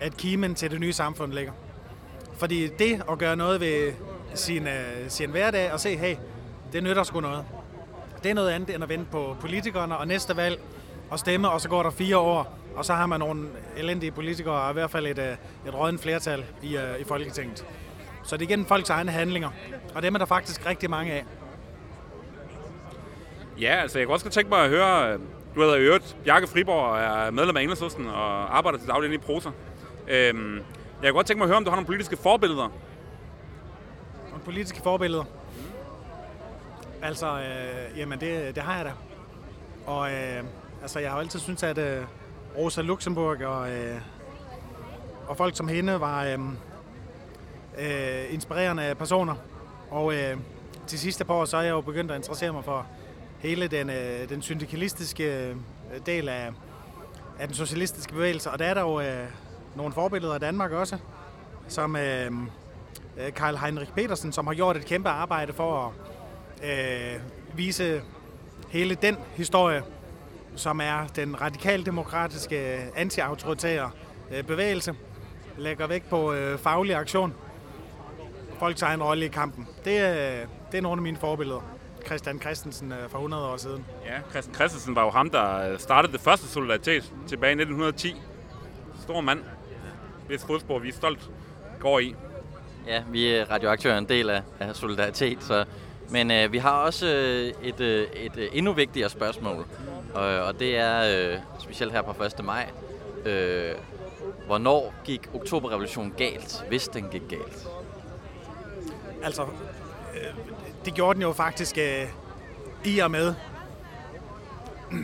at kimen til det nye samfund ligger. Fordi det at gøre noget ved sin, øh, sin hverdag og se, hey, det nytter sgu noget. Det er noget andet end at vente på politikerne og næste valg og stemme, og så går der fire år, og så har man nogle elendige politikere, og i hvert fald et, øh, et rådent flertal i, øh, i Folketinget. Så det er igen folks egne handlinger, og dem er der faktisk rigtig mange af. Ja, altså jeg kunne også godt tænke mig at høre, du hedder i øvrigt Bjarke Friborg og er medlem af Enhedslisten og arbejder til daglig inde i Prosa. Øhm, jeg kunne godt tænke mig at høre, om du har nogle politiske forbilleder. Nogle politiske forbilleder? Mm. Altså, øh, jamen det, det har jeg da. Og øh, altså, jeg har jo altid syntes, at øh, Rosa Luxemburg og, øh, og folk som hende var øh, øh, inspirerende personer. Og øh, til sidste par år, så er jeg jo begyndt at interessere mig for hele den, øh, den syndikalistiske øh, del af, af den socialistiske bevægelse. Og der er der jo øh, nogle forbilleder af Danmark også, som øh, øh, Karl Heinrich Petersen, som har gjort et kæmpe arbejde for at øh, vise hele den historie, som er den radikaldemokratiske øh, anti-autoritære øh, bevægelse, lægger vægt på øh, faglig aktion, folks egen rolle i kampen. Det, øh, det er nogle af mine forbilleder. Christian Christensen øh, for 100 år siden. Ja, Christian Christensen var jo ham, der startede det første solidaritet tilbage i 1910. Stor mand, hvis fodspor vi er stolt går i. Ja, vi er radioaktører en del af, af solidaritet, så, men øh, vi har også øh, et, øh, et øh, endnu vigtigere spørgsmål, og, og det er øh, specielt her på 1. maj. Øh, hvornår gik oktoberrevolutionen galt, hvis den gik galt? Altså, øh, det gjorde den jo faktisk øh, i og med. [clears throat]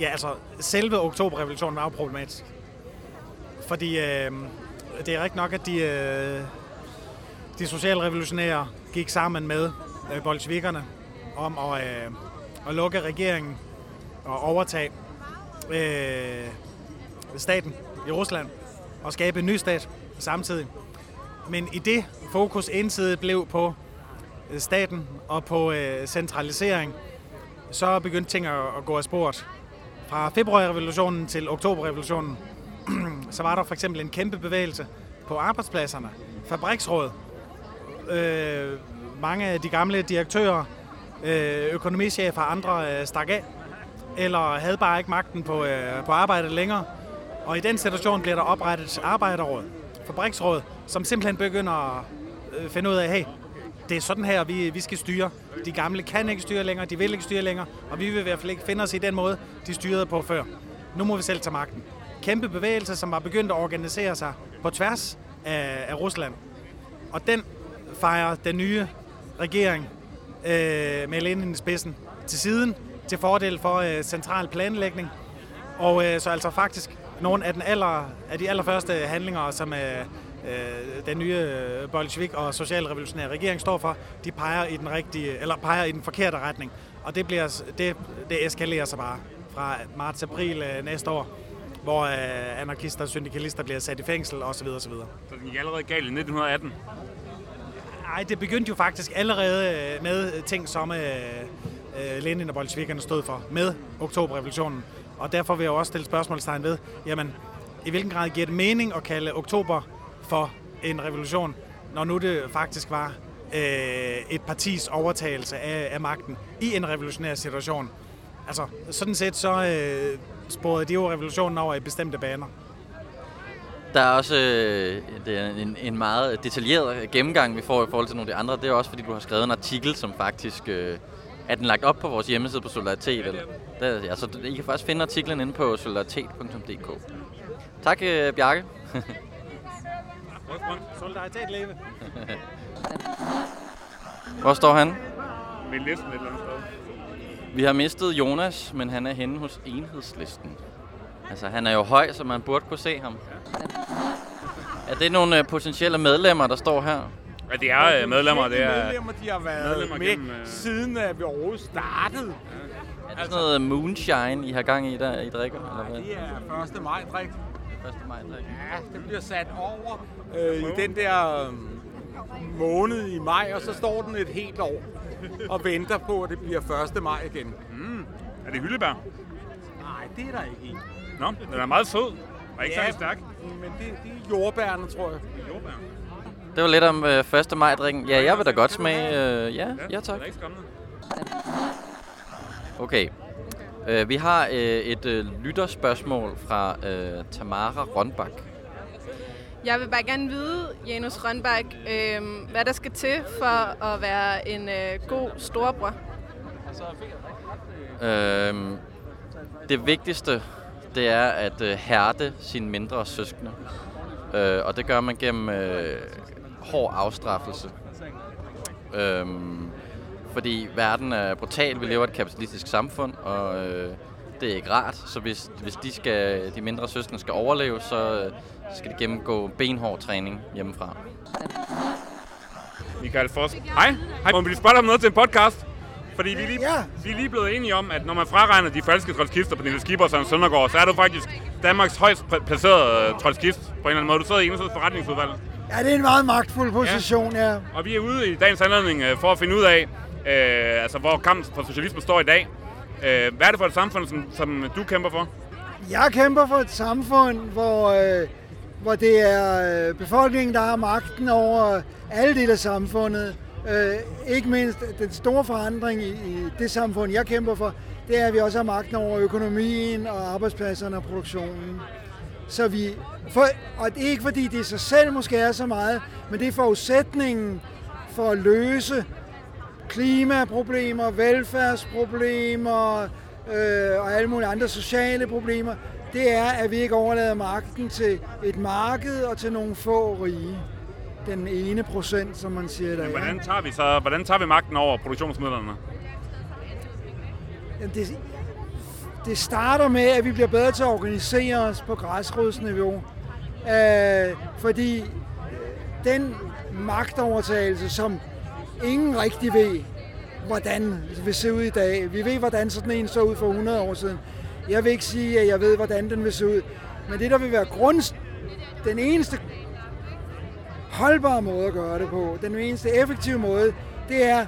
ja, altså, selve oktoberrevolutionen var jo problematisk. Fordi øh, det er rigtig nok, at de, øh, de socialrevolutionære gik sammen med øh, bolsjevikerne om at, øh, at lukke regeringen og overtage øh, staten i Rusland og skabe en ny stat samtidig. Men i det fokus ensidigt blev på Øh, staten og på øh, centralisering, så begyndte ting at, at gå af sporet. Fra februarrevolutionen til oktoberrevolutionen, [clears throat] så var der for eksempel en kæmpe bevægelse på arbejdspladserne. Fabriksråd. Øh, mange af de gamle direktører, øh, økonomichefer og andre øh, stak af, eller havde bare ikke magten på, øh, på arbejdet længere. Og i den situation bliver der oprettet arbejderråd, fabriksråd, som simpelthen begynder at øh, finde ud af, hey, det er sådan her, vi, vi skal styre. De gamle kan ikke styre længere, de vil ikke styre længere, og vi vil i hvert fald ikke finde os i den måde, de styrede på før. Nu må vi selv tage magten. Kæmpe bevægelser, som har begyndt at organisere sig på tværs af, af Rusland. Og den fejrer den nye regering øh, med Lenin i spidsen til siden til fordel for øh, central planlægning. Og øh, så altså faktisk nogle af, den aller, af de allerførste handlinger, som øh, øh, den nye øh, bolshevik og socialrevolutionære regering står for, de peger i den rigtige eller peger i den forkerte retning. Og det bliver det, det eskalerer sig bare fra marts april øh, næste år, hvor øh, anarkister og syndikalister bliver sat i fængsel osv. osv. Så den gik allerede galt i 1918? Nej, det begyndte jo faktisk allerede øh, med ting, som øh, Lenin og bolsjevikerne stod for med oktoberrevolutionen. Og derfor vil jeg også stille spørgsmålstegn ved, jamen, i hvilken grad giver det mening at kalde oktober for en revolution, når nu det faktisk var øh, et partis overtagelse af, af magten i en revolutionær situation. Altså, sådan set så øh, sporede de jo revolutionen over i bestemte baner. Der er også øh, det er en, en meget detaljeret gennemgang, vi får i forhold til nogle af de andre. Det er også, fordi du har skrevet en artikel, som faktisk øh, er den lagt op på vores hjemmeside på Solidaritet. Eller, der, ja, så I kan faktisk finde artiklen inde på solidaritet.dk. Tak, øh, Bjarke. [laughs] Solidaritet leve. [laughs] Hvor står han? Med listen et eller andet sted. Vi har mistet Jonas, men han er henne hos enhedslisten. Altså, han er jo høj, så man burde kunne se ham. Er det nogle øh, potentielle medlemmer, der står her? Ja, det er øh, medlemmer. Det er medlemmer, de har været medlemmer med, gennem, øh, siden at vi overhovedet startede. Er det sådan noget moonshine, I har gang i, der I drikker? Eller hvad? Det er 1. maj drik. 1. maj drik. Ja, det bliver sat over øh, i den der øh, måned i maj, og så står den et helt år og venter på, at det bliver 1. maj igen. Mm. Er det hyldebær? Nej, det er der ikke i. Nå, den er meget sød. Og ikke særlig stærk. Men det, det er jordbærne, tror jeg. Jordbær. Det var lidt om øh, 1. maj drikken. Ja, jeg vil da godt smage. Øh, ja, ja tak. Det. Okay. Øh, vi har øh, et øh, lytterspørgsmål fra øh, Tamara Rønbak. Jeg vil bare gerne vide, Janus Rønbak, øh, hvad der skal til for at være en øh, god storebror. Øh, det vigtigste, det er at øh, hærde sine mindre søskende. Øh, og det gør man gennem øh, hård afstraffelse. Øh, fordi verden er brutal, vi lever i et kapitalistisk samfund, og øh, det er ikke rart. Så hvis, hvis de, skal, de mindre søskende skal overleve, så øh, skal de gennemgå benhård træning hjemmefra. Michael Foss. Hej. Hej. Må vi spørge dig om noget til en podcast? Fordi vi er, lige, Ja. vi er lige blevet enige om, at når man fraregner de falske trotskister på Niels Skipper og Søren Søndergaard, så er du faktisk Danmarks højst pla- placerede trotskist på en eller anden måde. Du sidder i enhedslistens forretningsudvalg. Ja, det er en meget magtfuld position, ja. Og vi er ude i dagens anledning øh, for at finde ud af, øh, altså, hvor kampen for socialisme står i dag. Øh, hvad er det for et samfund, som, som du kæmper for? Jeg kæmper for et samfund, hvor, øh, hvor det er øh, befolkningen, der har magten over alle dele af samfundet. Øh, ikke mindst den store forandring i, i det samfund, jeg kæmper for, det er, at vi også har magten over økonomien og arbejdspladserne og produktionen. Så vi, for, og det er ikke fordi det i sig selv måske er så meget, men det er forudsætningen for at løse klimaproblemer, velfærdsproblemer øh, og alle mulige andre sociale problemer, det er, at vi ikke overlader magten til et marked og til nogle få rige. Den ene procent, som man siger der. Men hvordan tager vi så hvordan tager vi magten over produktionsmidlerne? Det, det starter med, at vi bliver bedre til at organisere os på græsrodsniveau. Øh, fordi den magtovertagelse, som ingen rigtig ved, hvordan vil se ud i dag. Vi ved, hvordan sådan en så ud for 100 år siden. Jeg vil ikke sige, at jeg ved, hvordan den vil se ud. Men det, der vil være grund, den eneste holdbare måde at gøre det på, den eneste effektive måde, det er,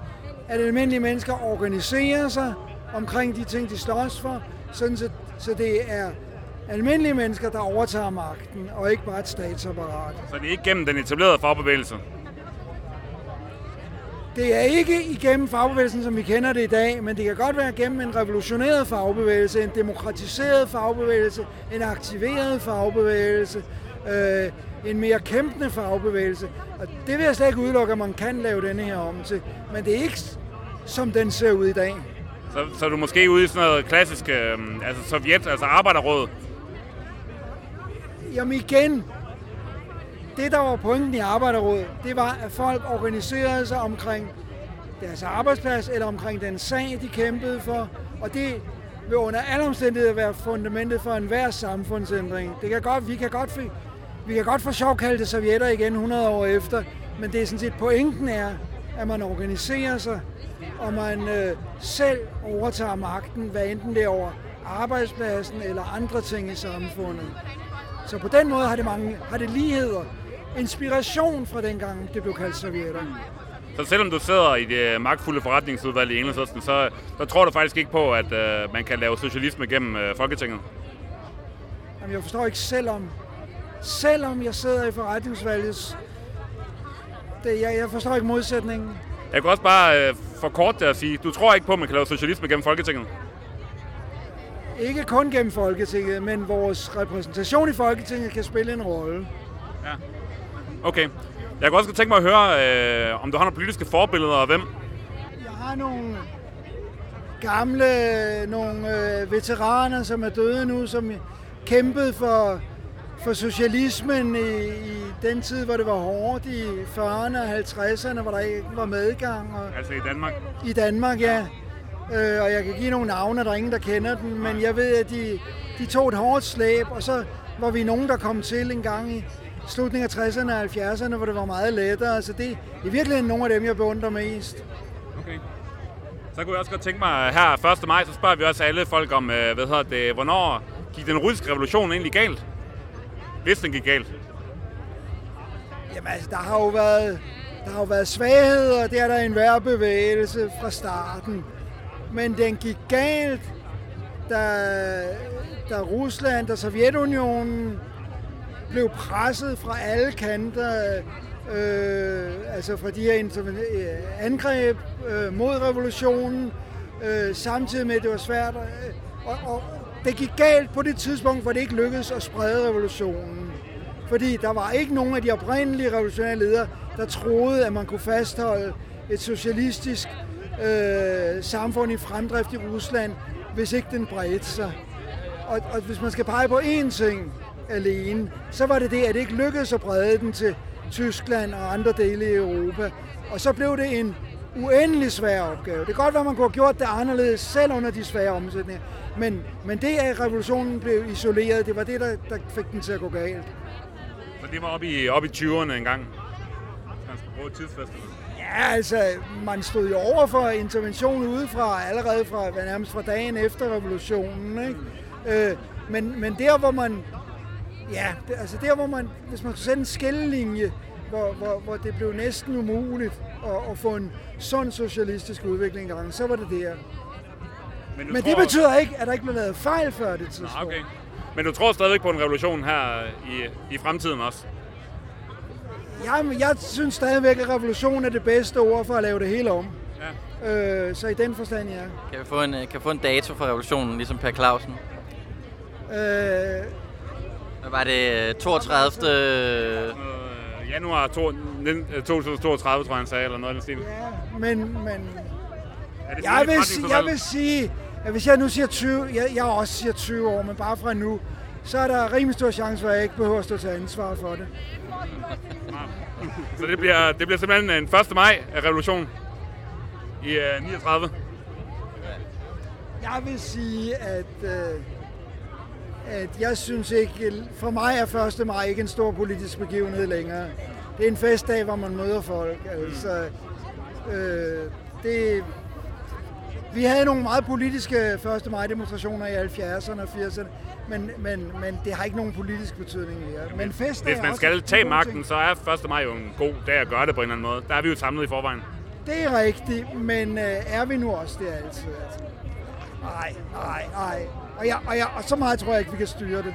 at almindelige mennesker organiserer sig omkring de ting, de slås for, sådan så, så det er almindelige mennesker, der overtager magten, og ikke bare et statsapparat. Så det er ikke gennem den etablerede fagbevægelse? Det er ikke igennem fagbevægelsen, som vi kender det i dag, men det kan godt være gennem en revolutioneret fagbevægelse, en demokratiseret fagbevægelse, en aktiveret fagbevægelse, øh, en mere kæmpende fagbevægelse. Og det vil jeg slet ikke udelukke, at man kan lave denne her om til. Men det er ikke, som den ser ud i dag. Så, så er du måske ude i sådan noget klassisk, øh, altså Sovjet, altså arbejderråd. Jamen igen, det der var pointen i Arbejderrådet, det var, at folk organiserede sig omkring deres arbejdsplads eller omkring den sag, de kæmpede for. Og det vil under alle omstændigheder være fundamentet for enhver samfundsændring. Det kan godt, vi, kan godt, vi kan godt få sjov kalde det sovjetter igen 100 år efter, men det er sådan set pointen er, at man organiserer sig, og man øh, selv overtager magten, hvad enten det er over arbejdspladsen eller andre ting i samfundet. Så på den måde har det, mange, har det ligheder. Inspiration fra dengang, det blev kaldt sovjetter. Så selvom du sidder i det magtfulde forretningsudvalg i Enhedslisten, så der tror du faktisk ikke på, at øh, man kan lave socialisme gennem øh, Folketinget? Jamen, jeg forstår ikke, selvom, selvom jeg sidder i forretningsudvalget, det, jeg, jeg forstår ikke modsætningen. Jeg kan også bare øh, forkort det at sige, du tror ikke på, at man kan lave socialisme gennem Folketinget? Ikke kun gennem Folketinget, men vores repræsentation i Folketinget kan spille en rolle. Ja. Okay. Jeg kunne også tænke mig at høre, øh, om du har nogle politiske forbilleder, og hvem? Jeg har nogle gamle, nogle øh, veteraner, som er døde nu, som kæmpede for, for socialismen i, i den tid, hvor det var hårdt, i 40'erne og 50'erne, hvor der ikke var medgang. Og, altså i Danmark? I Danmark, ja. Øh, og jeg kan give nogle navne, der er ingen, der kender dem, men jeg ved, at de, de tog et hårdt slæb, og så var vi nogen, der kom til en gang i slutningen af 60'erne og 70'erne, hvor det var meget lettere. Så det er i virkeligheden nogle af dem, jeg beundrer mest. Okay. Så kunne jeg også godt tænke mig, her 1. maj, så spørger vi også alle folk om, øh, hvad hedder det, hvornår gik den russiske revolution egentlig galt? Hvis den gik galt? Jamen altså, der har jo været, der har jo været svagheder, det er der en værre bevægelse fra starten. Men den gik galt, da, da Rusland og Sovjetunionen blev presset fra alle kanter, øh, altså fra de her øh, angreb øh, mod revolutionen, øh, samtidig med, at det var svært. Øh, og, og det gik galt på det tidspunkt, hvor det ikke lykkedes at sprede revolutionen. Fordi der var ikke nogen af de oprindelige revolutionære ledere, der troede, at man kunne fastholde et socialistisk øh, samfund i fremdrift i Rusland, hvis ikke den bredte sig. Og, og hvis man skal pege på én ting, alene, så var det det, at det ikke lykkedes at brede den til Tyskland og andre dele i Europa. Og så blev det en uendelig svær opgave. Det kan godt være, man kunne have gjort det anderledes, selv under de svære omsætninger. Men, men det, at revolutionen blev isoleret, det var det, der, der fik den til at gå galt. Så det var oppe i, op i 20'erne engang? Man skulle bruge tidsfester? Ja, altså, man stod jo over for intervention udefra, allerede fra, nærmest fra dagen efter revolutionen. Ikke? Øh, men, men der, hvor man Ja, det, altså der hvor man, hvis man skulle sætte en skillelinje, hvor, hvor, hvor det blev næsten umuligt at, at få en sund socialistisk udvikling i gang, så var det der. Men, Men det betyder ikke, at der ikke blev lavet fejl før det tidspunkt. Nå, okay. Men du tror stadigvæk på en revolution her i, i fremtiden også? Jamen, jeg synes stadigvæk, at revolution er det bedste ord for at lave det hele om. Ja. Øh, så i den forstand, ja. Kan vi få en, kan vi få en dato for revolutionen, ligesom Per Clausen? Øh, hvad var det? 32. Øh, januar 2032, tror jeg, han sagde, eller noget af den stil. Ja, men, men jeg, vil, sige, jeg vil sige, at hvis jeg nu siger 20, jeg, jeg også siger 20 år, men bare fra nu, så er der rimelig stor chance for, at jeg ikke behøver at stå til ansvar for det. [laughs] så det bliver, det bliver simpelthen en 1. maj af revolution i uh, 39? Jeg vil sige, at uh, at jeg synes ikke, for mig er 1. maj ikke en stor politisk begivenhed længere. Det er en festdag, hvor man møder folk. Altså, øh, det, vi havde nogle meget politiske 1. maj demonstrationer i 70'erne og 80'erne, men, men, men det har ikke nogen politisk betydning mere. Men, men fest Hvis man skal tage magten, ting. så er 1. maj jo en god dag at gøre det på en eller anden måde. Der er vi jo samlet i forvejen. Det er rigtigt, men øh, er vi nu også det altid? Altså? Nej, nej, nej. Og, jeg, og, jeg, og så meget tror jeg ikke, vi kan styre det.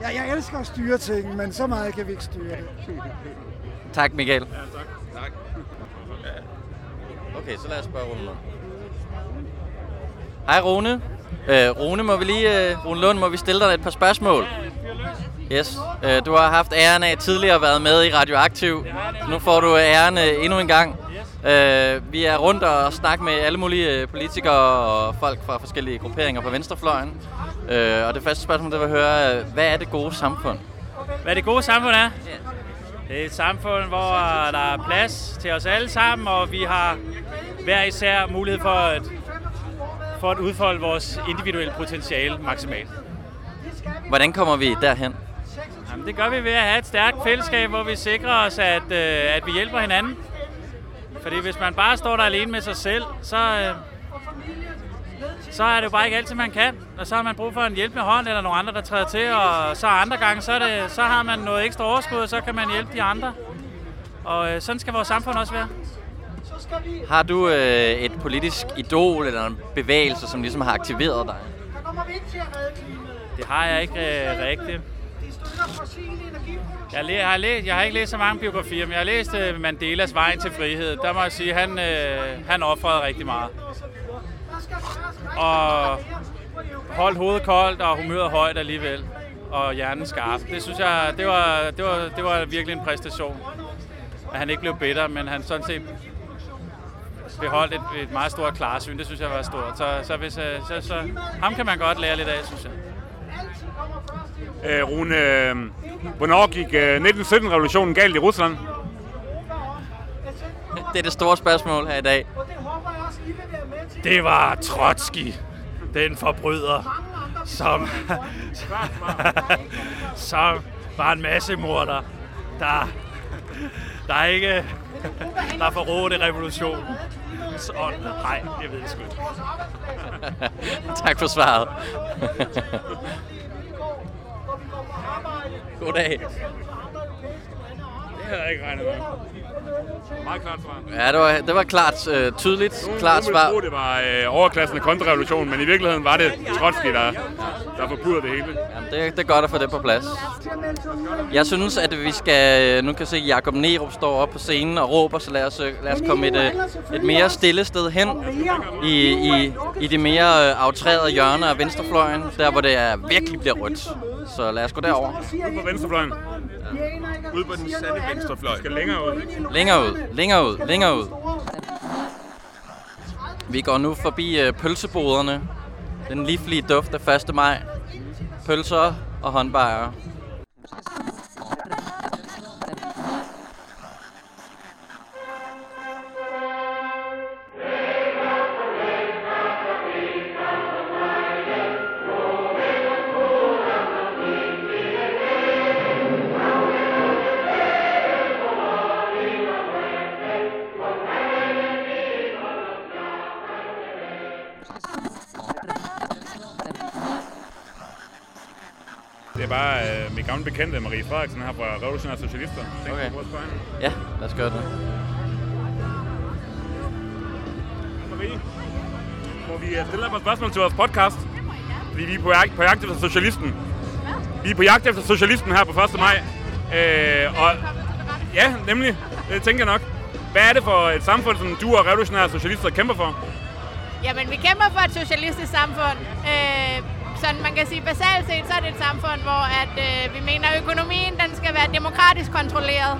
Jeg, jeg elsker at styre ting, men så meget kan vi ikke styre det. Tak, Michael. Ja, tak. tak. Okay, så lad os spørge Rune. Hej Rune. Øh, Rune, må vi lige, øh, Rune Lund, må vi stille dig et par spørgsmål? Yes. Øh, du har haft æren af tidligere at været med i Radioaktiv. Nu får du æren øh, endnu en gang. Øh, vi er rundt og snakker med alle mulige øh, politikere og folk fra forskellige grupperinger på venstrefløjen. Øh, og det første spørgsmål, det vil høre, hvad er det gode samfund? Hvad det gode samfund er? Det er et samfund, hvor der er plads til os alle sammen, og vi har hver især mulighed for at, for at udfolde vores individuelle potentiale maksimalt. Hvordan kommer vi derhen? Jamen, det gør vi ved at have et stærkt fællesskab, hvor vi sikrer os, at, øh, at vi hjælper hinanden. Fordi hvis man bare står der alene med sig selv, så, øh, så er det jo bare ikke altid, man kan. Og så har man brug for en hjælpende hånd eller nogle andre, der træder til. Og så andre gange, så, det, så har man noget ekstra overskud, og så kan man hjælpe de andre. Og øh, sådan skal vores samfund også være. Har du øh, et politisk idol eller en bevægelse, som ligesom har aktiveret dig? Det har jeg ikke øh, rigtigt. Jeg, læ- jeg, har læst, jeg har ikke læst så mange biografier, men jeg har læst uh, Mandelas Vej til frihed. Der må jeg sige, at han, uh, han offrede rigtig meget. Og holdt hovedet koldt og humøret højt alligevel. Og hjernen skarp. Det synes jeg, det var, det var, det var virkelig en præstation. At han ikke blev bitter, men han sådan set beholdt et, et meget stort klarsyn. Det synes jeg var stort. Så, så, hvis, øh, så, så ham kan man godt lære lidt af, synes jeg. Øh, Rune, øh, hvornår gik øh, 1917-revolutionen galt i Rusland? Det er det store spørgsmål her i dag. Det var Trotsky, den forbryder, som, som var en masse morder, der, der ikke der forrådte revolutionen. Så, nej, det ved jeg sgu ikke. tak for svaret. Goddag. Det havde jeg ikke regnet med. Meget klart svar. Ja, det var, det var klart øh, tydeligt, Nogen, klart nogen svar. tro, det var øh, overklassen af kontrarevolutionen, men i virkeligheden var det Trotsky, der, der forpurrede det hele. Jamen, det, det er godt at få det på plads. Jeg synes, at vi skal... Nu kan jeg se, at Jacob Nerup står op på scenen og råber, så lad os, øh, lad os komme et, øh, et mere stille sted hen i, i, i det mere øh, aftrærede hjørne af venstrefløjen, der hvor det er, virkelig bliver rødt. Så lad os gå derover. Ude på venstrefløjen. Ude på den sande venstrefløj. Skal længere ud. Længere ud, længere ud, længere ud. Vi går nu forbi øh, pølseboderne. Den livlige duft af 1. maj. Pølser og håndbajere. Gamle bekendte Marie Frederiksen her fra Revolutionære Socialister. Tænk, Okay. okay. at. Ja, lad os gøre det. Marie, må vi øh, stille dig et spørgsmål til vores podcast? Fordi vi er på jagt, på jagt efter socialisten. Vi er på jagt efter socialisten her på 1. maj. Øh, og ja, nemlig. Det tænker jeg nok. Hvad er det for et samfund, som du og revolutionære socialister kæmper for? Jamen, vi kæmper for et socialistisk samfund. Øh, sådan man kan sige, basalt set, så er det et samfund, hvor at, øh, vi mener, at økonomien den skal være demokratisk kontrolleret.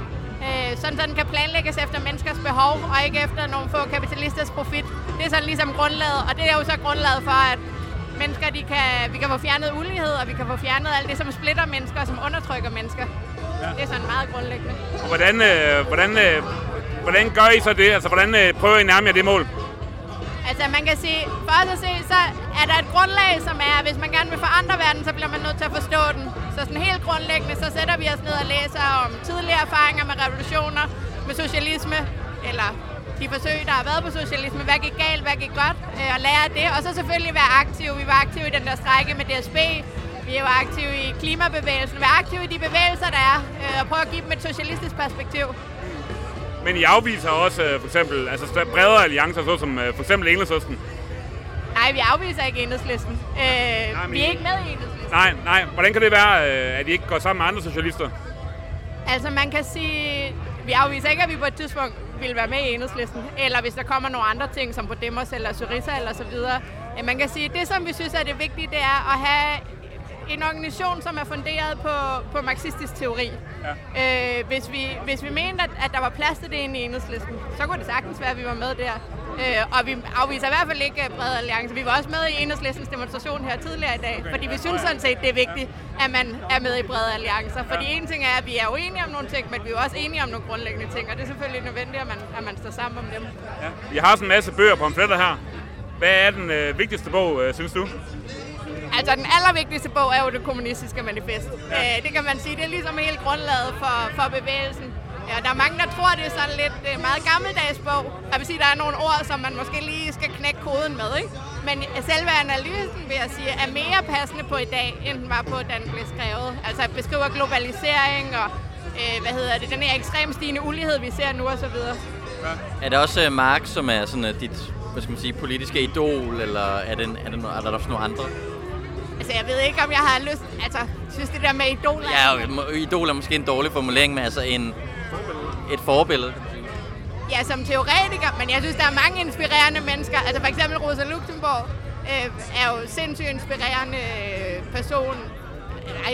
Øh, sådan, så den kan planlægges efter menneskers behov, og ikke efter nogle få kapitalisters profit. Det er sådan ligesom grundlaget, og det er jo så grundlaget for, at mennesker, de kan, vi kan få fjernet ulighed, og vi kan få fjernet alt det, som splitter mennesker, og som undertrykker mennesker. Ja. Det er sådan meget grundlæggende. Hvordan, øh, hvordan, øh, hvordan gør I så det? Altså, hvordan øh, prøver I nærmere det mål? Altså man kan sige, for os at se, så er der et grundlag, som er, at hvis man gerne vil forandre verden, så bliver man nødt til at forstå den. Så sådan helt grundlæggende, så sætter vi os ned og læser om tidligere erfaringer med revolutioner, med socialisme, eller de forsøg, der har været på socialisme. Hvad gik galt, hvad gik godt, øh, og lære af det. Og så selvfølgelig være aktive. Vi var aktive i den der strække med DSB. Vi er jo aktive i klimabevægelsen. Vi er aktive i de bevægelser, der er, øh, og prøve at give dem et socialistisk perspektiv. Men I afviser også øh, for eksempel altså, bredere alliancer, såsom øh, for eksempel Enhedslisten. Nej, vi afviser ikke enhedslisten. Øh, men- vi er ikke med i enhedslisten. Nej, nej. Hvordan kan det være, øh, at I ikke går sammen med andre socialister? Altså man kan sige, vi afviser ikke, at vi på et tidspunkt vil være med i enhedslisten, eller hvis der kommer nogle andre ting, som Podemos eller Syriza eller så videre. Man kan sige, det som vi synes er det vigtige, det er at have en organisation, som er funderet på, på marxistisk teori. Ja. Øh, hvis, vi, hvis vi mente, at, at der var plads til det inde i enhedslisten, så kunne det sagtens være, at vi var med der. Øh, og vi afviser i hvert fald ikke Bred Alliance. Vi var også med i enhedslistens demonstration her tidligere i dag, okay. fordi vi synes sådan set, det er vigtigt, at man er med i brede alliancer. Fordi en ting er, at vi er uenige om nogle ting, men vi er også enige om nogle grundlæggende ting, og det er selvfølgelig nødvendigt, at man, at man står sammen om dem. Ja. Vi har sådan en masse bøger på pamfletter her. Hvad er den øh, vigtigste bog, øh, synes du? Altså, den allervigtigste bog er jo det kommunistiske manifest. Ja. Øh, det kan man sige, det er ligesom helt grundlaget for, for bevægelsen. Ja, der er mange, der tror, det er sådan lidt øh, meget gammeldags bog. Jeg vil sige, der er nogle ord, som man måske lige skal knække koden med, ikke? Men selve analysen, vil jeg sige, er mere passende på i dag, end den var på, da den blev skrevet. Altså, beskriver globalisering og, øh, hvad hedder det, den her ekstremt stigende ulighed, vi ser nu og så videre. Er det også uh, Marx, som er sådan uh, dit hvad skal man sige, politiske idol, eller er, det, er, det, no- er der også nogle andre? Altså, jeg ved ikke, om jeg har lyst... Altså, synes det der med idoler... Ja, idol er måske en dårlig formulering, men altså en, et forbillede. Ja, som teoretiker, men jeg synes, der er mange inspirerende mennesker. Altså for eksempel Rosa Luxemburg øh, er jo sindssygt inspirerende øh, person.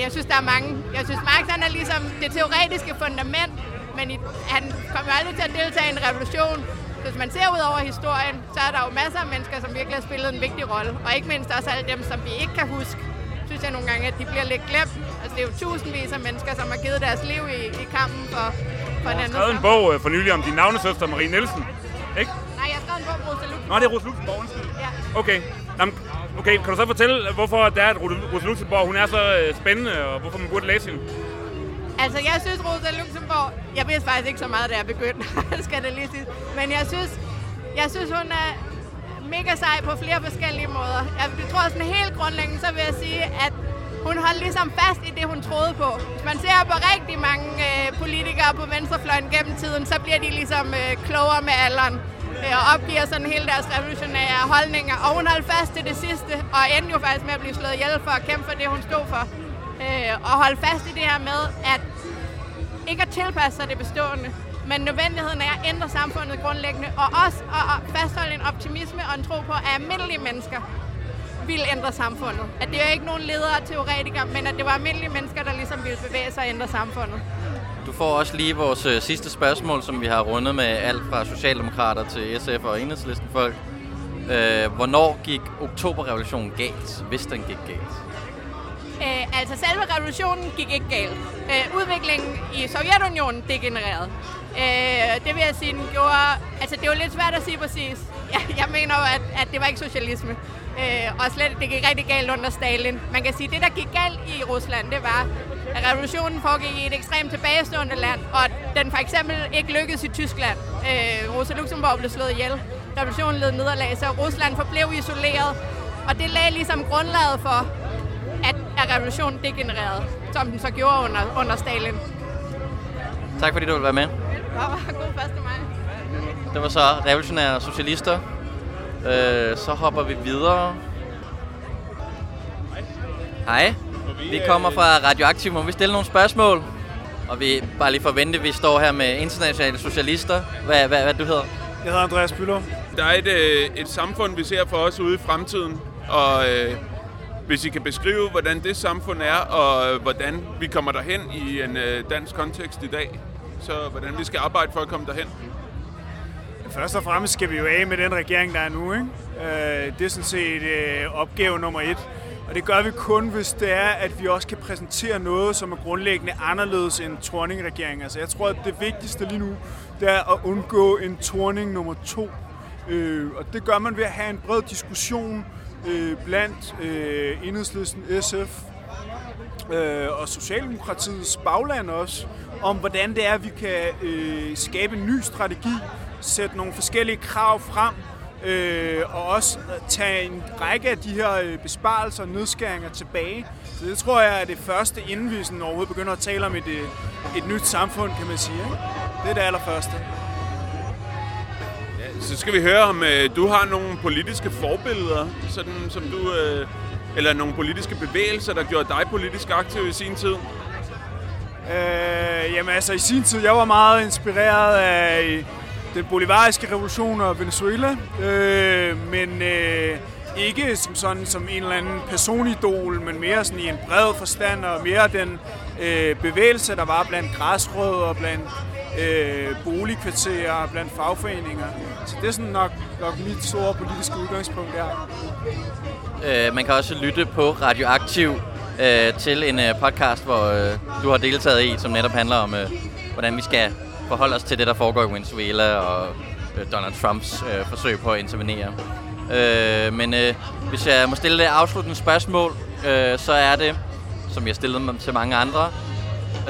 Jeg synes, der er mange. Jeg synes, Marx han er ligesom det teoretiske fundament, men i, han kommer aldrig til at deltage i en revolution. Hvis man ser ud over historien, så er der jo masser af mennesker, som virkelig har spillet en vigtig rolle. Og ikke mindst også alle dem, som vi ikke kan huske. Synes jeg nogle gange, at de bliver lidt glemt. Altså det er jo tusindvis af mennesker, som har givet deres liv i, i kampen for, for en Jeg har anden en bog øh, for nylig om din navnesøster, Marie Nielsen. Ikke? Nej, jeg har skrevet en bog om Rosa Luxemburg. Nå, det er Rosa Luxemburg, undskyld. Ja. Okay. Jamen, okay, kan du så fortælle, hvorfor det er, at Rosa Luxemburg hun er så øh, spændende, og hvorfor man burde læse hende? Altså, jeg synes, Rosa Luxemburg... Jeg vidste faktisk ikke så meget, da jeg begyndte, [laughs] skal det lige sige. Men jeg synes, jeg synes, hun er mega sej på flere forskellige måder. Jeg tror sådan helt grundlæggende, så vil jeg sige, at hun holdt ligesom fast i det, hun troede på. Hvis man ser på rigtig mange øh, politikere på venstrefløjen gennem tiden, så bliver de ligesom øh, klogere med alderen øh, og opgiver sådan hele deres revolutionære holdninger. Og hun holdt fast til det sidste, og endte jo faktisk med at blive slået ihjel for at kæmpe for det, hun stod for. Øh, og holde fast i det her med, at ikke at tilpasse sig det bestående, men nødvendigheden er at ændre samfundet grundlæggende, og også at fastholde en optimisme og en tro på, at almindelige mennesker vil ændre samfundet. At det er ikke nogen ledere og teoretikere, men at det var almindelige mennesker, der ligesom ville bevæge sig og ændre samfundet. Du får også lige vores øh, sidste spørgsmål, som vi har rundet med alt fra Socialdemokrater til SF og Enhedslisten folk. Øh, hvornår gik oktoberrevolutionen galt, hvis den gik galt? Øh, altså selve revolutionen gik ikke galt. Øh, udviklingen i Sovjetunionen degenererede. Øh, det vil jeg sige, den gjorde... Altså det var lidt svært at sige præcis. Jeg, jeg mener jo, at, at det var ikke socialisme. Øh, og slet, det gik rigtig galt under Stalin. Man kan sige, at det, der gik galt i Rusland, det var, at revolutionen foregik i et ekstremt tilbagestående land, og den for eksempel ikke lykkedes i Tyskland. Øh, Rosa Luxemburg blev slået ihjel. Revolutionen led nederlag, så Rusland forblev isoleret. Og det lagde ligesom grundlaget for, at, at revolutionen degenererede, som den så gjorde under, under Stalin. Tak fordi du ville være med. Det var god første maj. Det var så revolutionære socialister. Øh, så hopper vi videre. Hej. Vi kommer fra Radioaktiv. Må vi stille nogle spørgsmål? Og vi bare lige forvente, vi står her med internationale socialister. Hvad, hvad, hvad du hedder? Jeg hedder Andreas Bøller. Der er et, øh, et samfund, vi ser for os ude i fremtiden, og øh, hvis I kan beskrive, hvordan det samfund er, og øh, hvordan vi kommer derhen i en øh, dansk kontekst i dag, så hvordan vi skal arbejde for at komme derhen. Først og fremmest skal vi jo af med den regering, der er nu. Ikke? Øh, det er sådan set opgave nummer et. Og det gør vi kun, hvis det er, at vi også kan præsentere noget, som er grundlæggende anderledes end Torning-regeringen. Altså, jeg tror, at det vigtigste lige nu, det er at undgå en Torning nummer to. Øh, og det gør man ved at have en bred diskussion øh, blandt øh, Enhedslisten, SF øh, og Socialdemokratiets bagland også, om hvordan det er, at vi kan øh, skabe en ny strategi, sætte nogle forskellige krav frem, øh, og også øh, tage en række af de her øh, besparelser og nedskæringer tilbage. Så det tror jeg er det første, inden vi sådan overhovedet begynder at tale om et, øh, et nyt samfund, kan man sige. Ikke? Det er det allerførste. Så skal vi høre, om øh, du har nogle politiske forbilleder, sådan som du, øh, eller nogle politiske bevægelser, der gjorde dig politisk aktiv i sin tid. Øh, jamen altså i sin tid, jeg var meget inspireret af den bolivariske revolution og Venezuela, øh, men øh, ikke som sådan som en eller anden personidol, men mere sådan i en bred forstand og mere den øh, bevægelse, der var blandt græsrødder, blandt øh, boligkvarterer, blandt fagforeninger. Så det er sådan nok, nok mit store politiske udgangspunkt der. Øh, man kan også lytte på Radioaktiv øh, til en øh, podcast, hvor øh, du har deltaget i, som netop handler om, øh, hvordan vi skal forholde os til det, der foregår i Venezuela og øh, Donald Trumps øh, forsøg på at intervenere. Øh, men øh, hvis jeg må stille det afsluttende spørgsmål, øh, så er det, som jeg stillede til mange andre,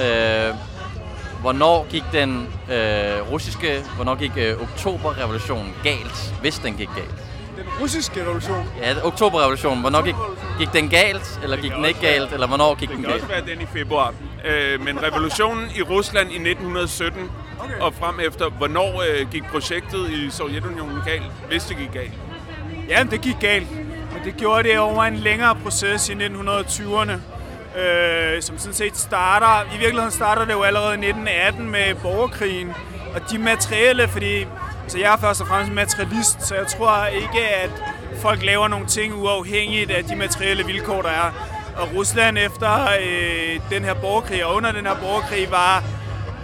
øh, hvornår gik den øh, russiske, hvornår gik øh, oktoberrevolutionen galt, hvis den gik galt? Den russiske revolution? Ja, oktoberrevolutionen. Hvornår gik, gik den galt, eller gik den ikke galt, eller hvornår gik den Det kan galt? også være den i februar. Øh, men revolutionen i Rusland i 1917 okay. og frem efter, hvornår øh, gik projektet i Sovjetunionen galt, hvis det gik galt? Ja, det gik galt. Men det gjorde det over en længere proces i 1920'erne. Øh, som sådan set starter, i virkeligheden starter det jo allerede i 1918 med borgerkrigen. Og de materielle, fordi så jeg er først og fremmest materialist, så jeg tror ikke, at folk laver nogle ting uafhængigt af de materielle vilkår, der er. Og Rusland efter øh, den her borgerkrig og under den her borgerkrig var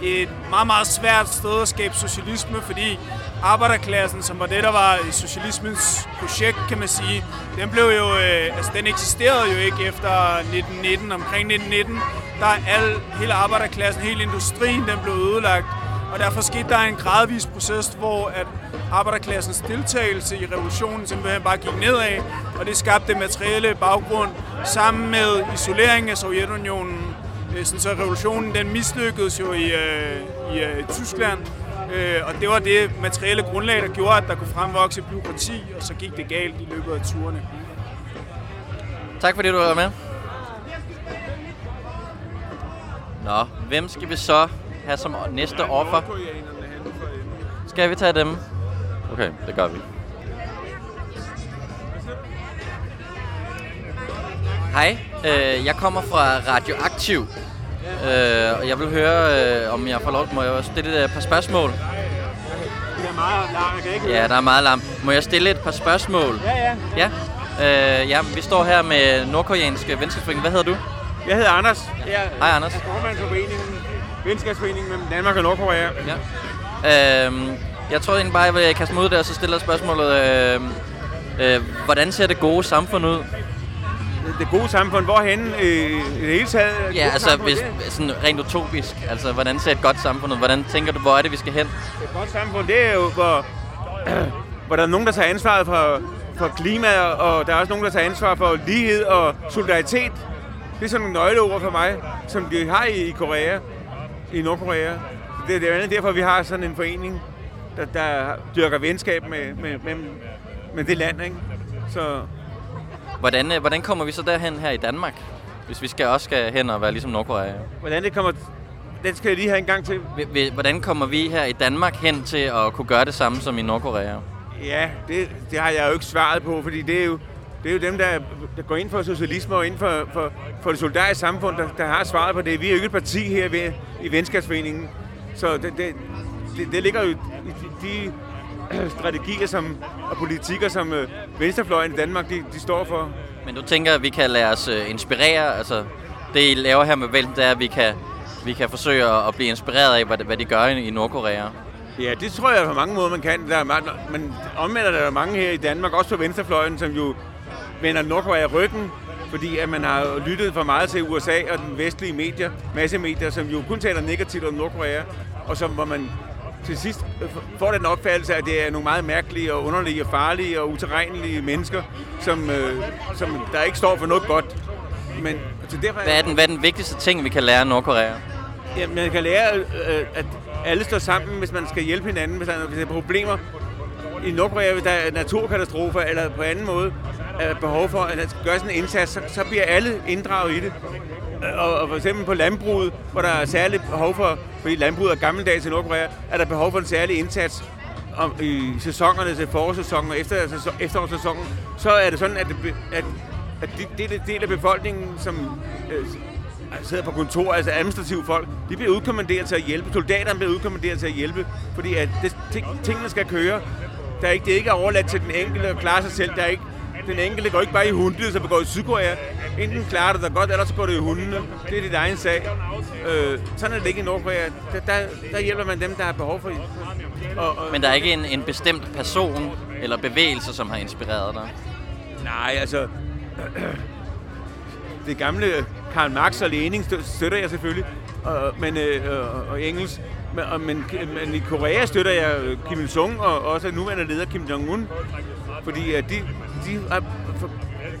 et meget, meget svært sted at skabe socialisme, fordi arbejderklassen, som var det, der var socialismens projekt, kan man sige, den blev jo, øh, altså den eksisterede jo ikke efter 1919. Omkring 1919, der er al, hele arbejderklassen, hele industrien, den blev ødelagt. Og derfor skete der en gradvis proces, hvor at arbejderklassens deltagelse i revolutionen simpelthen bare gik nedad, og det skabte materielle baggrund sammen med isoleringen af Sovjetunionen. Øh, sådan så revolutionen den mislykkedes jo i, øh, i øh, Tyskland, øh, og det var det materielle grundlag, der gjorde, at der kunne fremvokse byråkrati, og så gik det galt i løbet af turene. Tak fordi du var med. Nå, hvem skal vi så have som næste offer? Skal vi tage dem? Okay, det gør vi. Hej, øh, jeg kommer fra Radioaktiv. Øh, og jeg vil høre, øh, om jeg får lov, må jeg stille et par spørgsmål? Det er meget langt, ikke? Ja, der er meget larm. Må jeg stille et par spørgsmål? Ja, ja. Ja, øh, ja vi står her med nordkoreanske venskabsforening. Hvad hedder du? Jeg hedder Anders. Jeg Hej, Anders. er formand for foreningen, venskabsforeningen mellem Danmark og Nordkorea. Ja. Øhm, jeg tror egentlig bare, jeg vil kaste mig ud der, og så stiller jeg spørgsmålet, øh, øh, hvordan ser det gode samfund ud? Det gode samfund, hvorhen øh, i det hele taget? et Ja, altså samfund, hvis, det- sådan rent utopisk. Altså, hvordan ser et godt samfund ud? Hvordan tænker du, hvor er det, vi skal hen? Et godt samfund, det er jo, hvor, [clears throat] hvor der er nogen, der tager ansvaret for, for klima, og der er også nogen, der tager ansvar for lighed og solidaritet. Det er sådan nogle nøgleord for mig, som de har i, i Korea, i Nordkorea. Det er det andet derfor, vi har sådan en forening, der, der dyrker venskab med, med, med, med det land, ikke? Så Hvordan, øh, hvordan kommer vi så derhen her i Danmark? Hvis vi skal også skal hen og være ligesom Nordkorea. hvordan det kommer... Den skal jeg lige have en gang til. H- Hvordan kommer vi her i Danmark hen til at kunne gøre det samme som i Nordkorea? Ja, det, det har jeg jo ikke svaret på, fordi det er jo, det er jo dem, der, der går ind for socialisme og ind for, for, for det solidariske samfund, der, der har svaret på det. Vi er jo ikke et parti her ved, i Venskabsforeningen, så det, det, det, det ligger jo de, [clears throat] strategier som, og politikker, som øh, venstrefløjen i Danmark de, de står for. Men du tænker, at vi kan lade os øh, inspirere? Altså, det I laver her med Vælten, det er, at vi kan, vi kan forsøge at, blive inspireret af, hvad, hvad de gør i, Nordkorea. Ja, det tror jeg på mange måder, man kan. Der er meget, men omvendt er der mange her i Danmark, også på venstrefløjen, som jo vender Nordkorea ryggen, fordi at man har lyttet for meget til USA og den vestlige medier, massemedier, som jo kun taler negativt om Nordkorea, og som hvor man til sidst får den opfattelse, at det er nogle meget mærkelige og underlige og farlige og uterrenlige mennesker, som, øh, som der ikke står for noget godt. Men så derfor Hvad er, den, hvad er den vigtigste ting, vi kan lære af Nordkorea? Ja, man kan lære, øh, at alle står sammen, hvis man skal hjælpe hinanden, hvis der, er- hvis der er problemer. I Nordkorea, hvis der er naturkatastrofer eller på anden måde er behov for, at skal gøres en indsats, så, så bliver alle inddraget i det. Og, og for eksempel på landbruget, hvor der er særligt behov for, fordi landbruget er gammeldags i Nordkorea, er der behov for en særlig indsats om, i sæsonerne til forårssæsonen og efter, efterårssæsonen, så er det sådan, at, det, at, at det, det del af befolkningen, som øh, sidder på kontor, altså administrative folk, de bliver udkommanderet til at hjælpe. Soldaterne bliver udkommanderet til at hjælpe, fordi at det, ting, tingene skal køre. Der er ikke, det er ikke overladt til den enkelte at klare sig selv. Der er ikke, den enkelte går ikke bare i hundet, så går i Sydkorea. Enten klarer du dig godt, eller så går du i hundene. Det er dit egen sag. Øh, sådan er det ikke i Nordkorea. Der, der, der hjælper man dem, der har behov for og, og, Men der er ikke en, en bestemt person eller bevægelse, som har inspireret dig? Nej, altså... det gamle Karl Marx og Lenin støtter jeg selvfølgelig, og, men, øh, og, engelsk. Men, men, men i Korea støtter jeg Kim Il-sung og også nuværende leder Kim Jong-un. Fordi at de, de har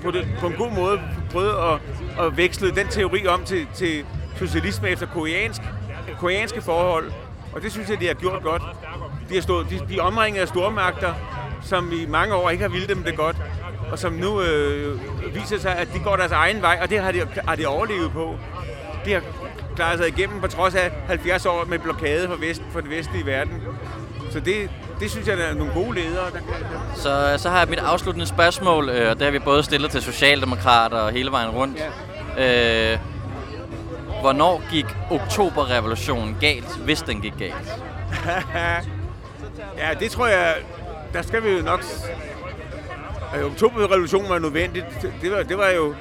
på, det, på en god måde prøvet at, at veksle den teori om til, til socialisme efter koreansk, koreanske forhold. Og det synes jeg, de har gjort godt. De, har stået, de, de er omringet af stormagter, som i mange år ikke har ville dem det godt og som nu øh, viser sig, at de går deres egen vej, og det har de, har de overlevet på. De har klaret sig igennem på trods af 70 år med blokade for, vest, for den vestlige verden. Så det, det synes jeg, der er nogle gode ledere. Der. Så, så har jeg mit afsluttende spørgsmål, øh, og det har vi både stillet til Socialdemokrater og hele vejen rundt. Ja. Øh, hvornår gik oktoberrevolutionen galt, hvis den gik galt? [laughs] ja, det tror jeg, der skal vi jo nok oktoberrevolutionen var nødvendigt. Det var, det var jo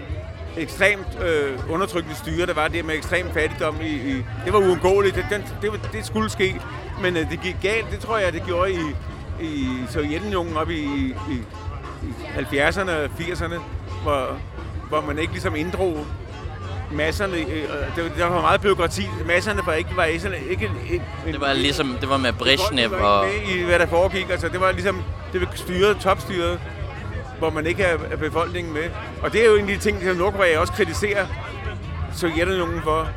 ekstremt øh, undertrykkende styre, der var det med ekstrem fattigdom. I, i, det var uundgåeligt. Det, den, det, det skulle ske. Men øh, det gik galt, det tror jeg, det gjorde i, i Sovjetunionen op i, i, i 70'erne og 80'erne, hvor, hvor man ikke ligesom inddrog masserne, øh, det, der var meget byråkrati. Masserne var ikke, var ikke, ikke, ikke det var ligesom, det var med Brezhnev og... i, hvad der foregik. Altså, det var ligesom, det var styret, topstyret hvor man ikke er befolkningen med. Og det er jo en af de ting, som Nordkorea også kritiserer Sovjetunionen for.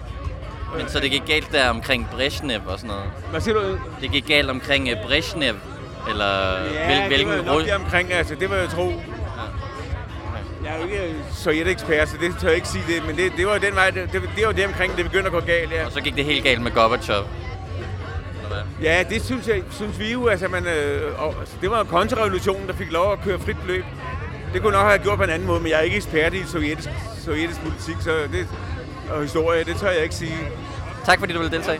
Men så det gik galt der omkring Brezhnev og sådan noget? Hvad siger du? Det gik galt omkring uh, Brezhnev, eller ja, hvilken det var nok det omkring, altså det var jeg tro. Ja. Jeg er jo ikke sovjetekspert, så det tør jeg ikke sige det, men det, det var den vej, det, det, det var det omkring, det begyndte at gå galt, ja. Og så gik det helt galt med Gorbachev. Ja, det synes, jeg, synes vi jo, altså man, øh, og, altså, det var kontrarevolutionen, der fik lov at køre frit løb. Det kunne nok have gjort på en anden måde, men jeg er ikke ekspert i sovjetisk, sovjetisk politik, så det, og historie, det tør jeg ikke sige. Tak fordi du ville deltage.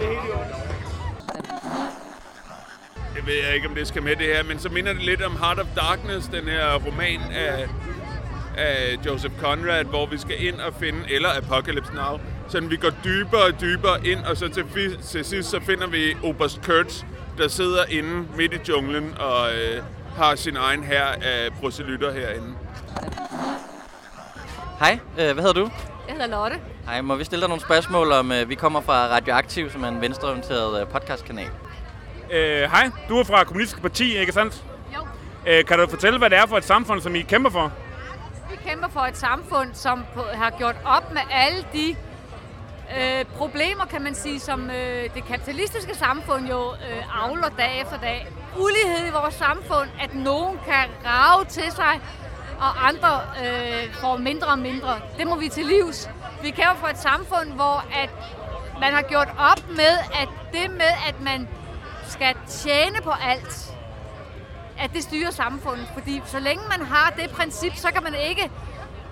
Jeg ved ikke, om det skal med det her, men så minder det lidt om Heart of Darkness, den her roman af, af Joseph Conrad, hvor vi skal ind og finde, eller Apocalypse Now, så vi går dybere og dybere ind, og så til, til sidst så finder vi Oberst Kurtz, der sidder inde midt i junglen og øh, har sin egen her af proselytter herinde. Hej, øh, hvad hedder du? Jeg hedder Lotte. Hej, må vi stille dig nogle spørgsmål om, øh, vi kommer fra Radioaktiv, som er en venstreorienteret øh, podcastkanal. Øh, hej, du er fra Kommunistisk Parti, ikke sandt? Jo. Øh, kan du fortælle, hvad det er for et samfund, som I kæmper for? Vi kæmper for et samfund, som har gjort op med alle de øh, problemer, kan man sige, som øh, det kapitalistiske samfund jo øh, avler dag efter dag. Ulighed i vores samfund, at nogen kan rave til sig, og andre øh, får mindre og mindre. Det må vi til livs. Vi kæmper for et samfund, hvor at man har gjort op med, at det med, at man skal tjene på alt, at det styrer samfundet. Fordi så længe man har det princip, så kan man ikke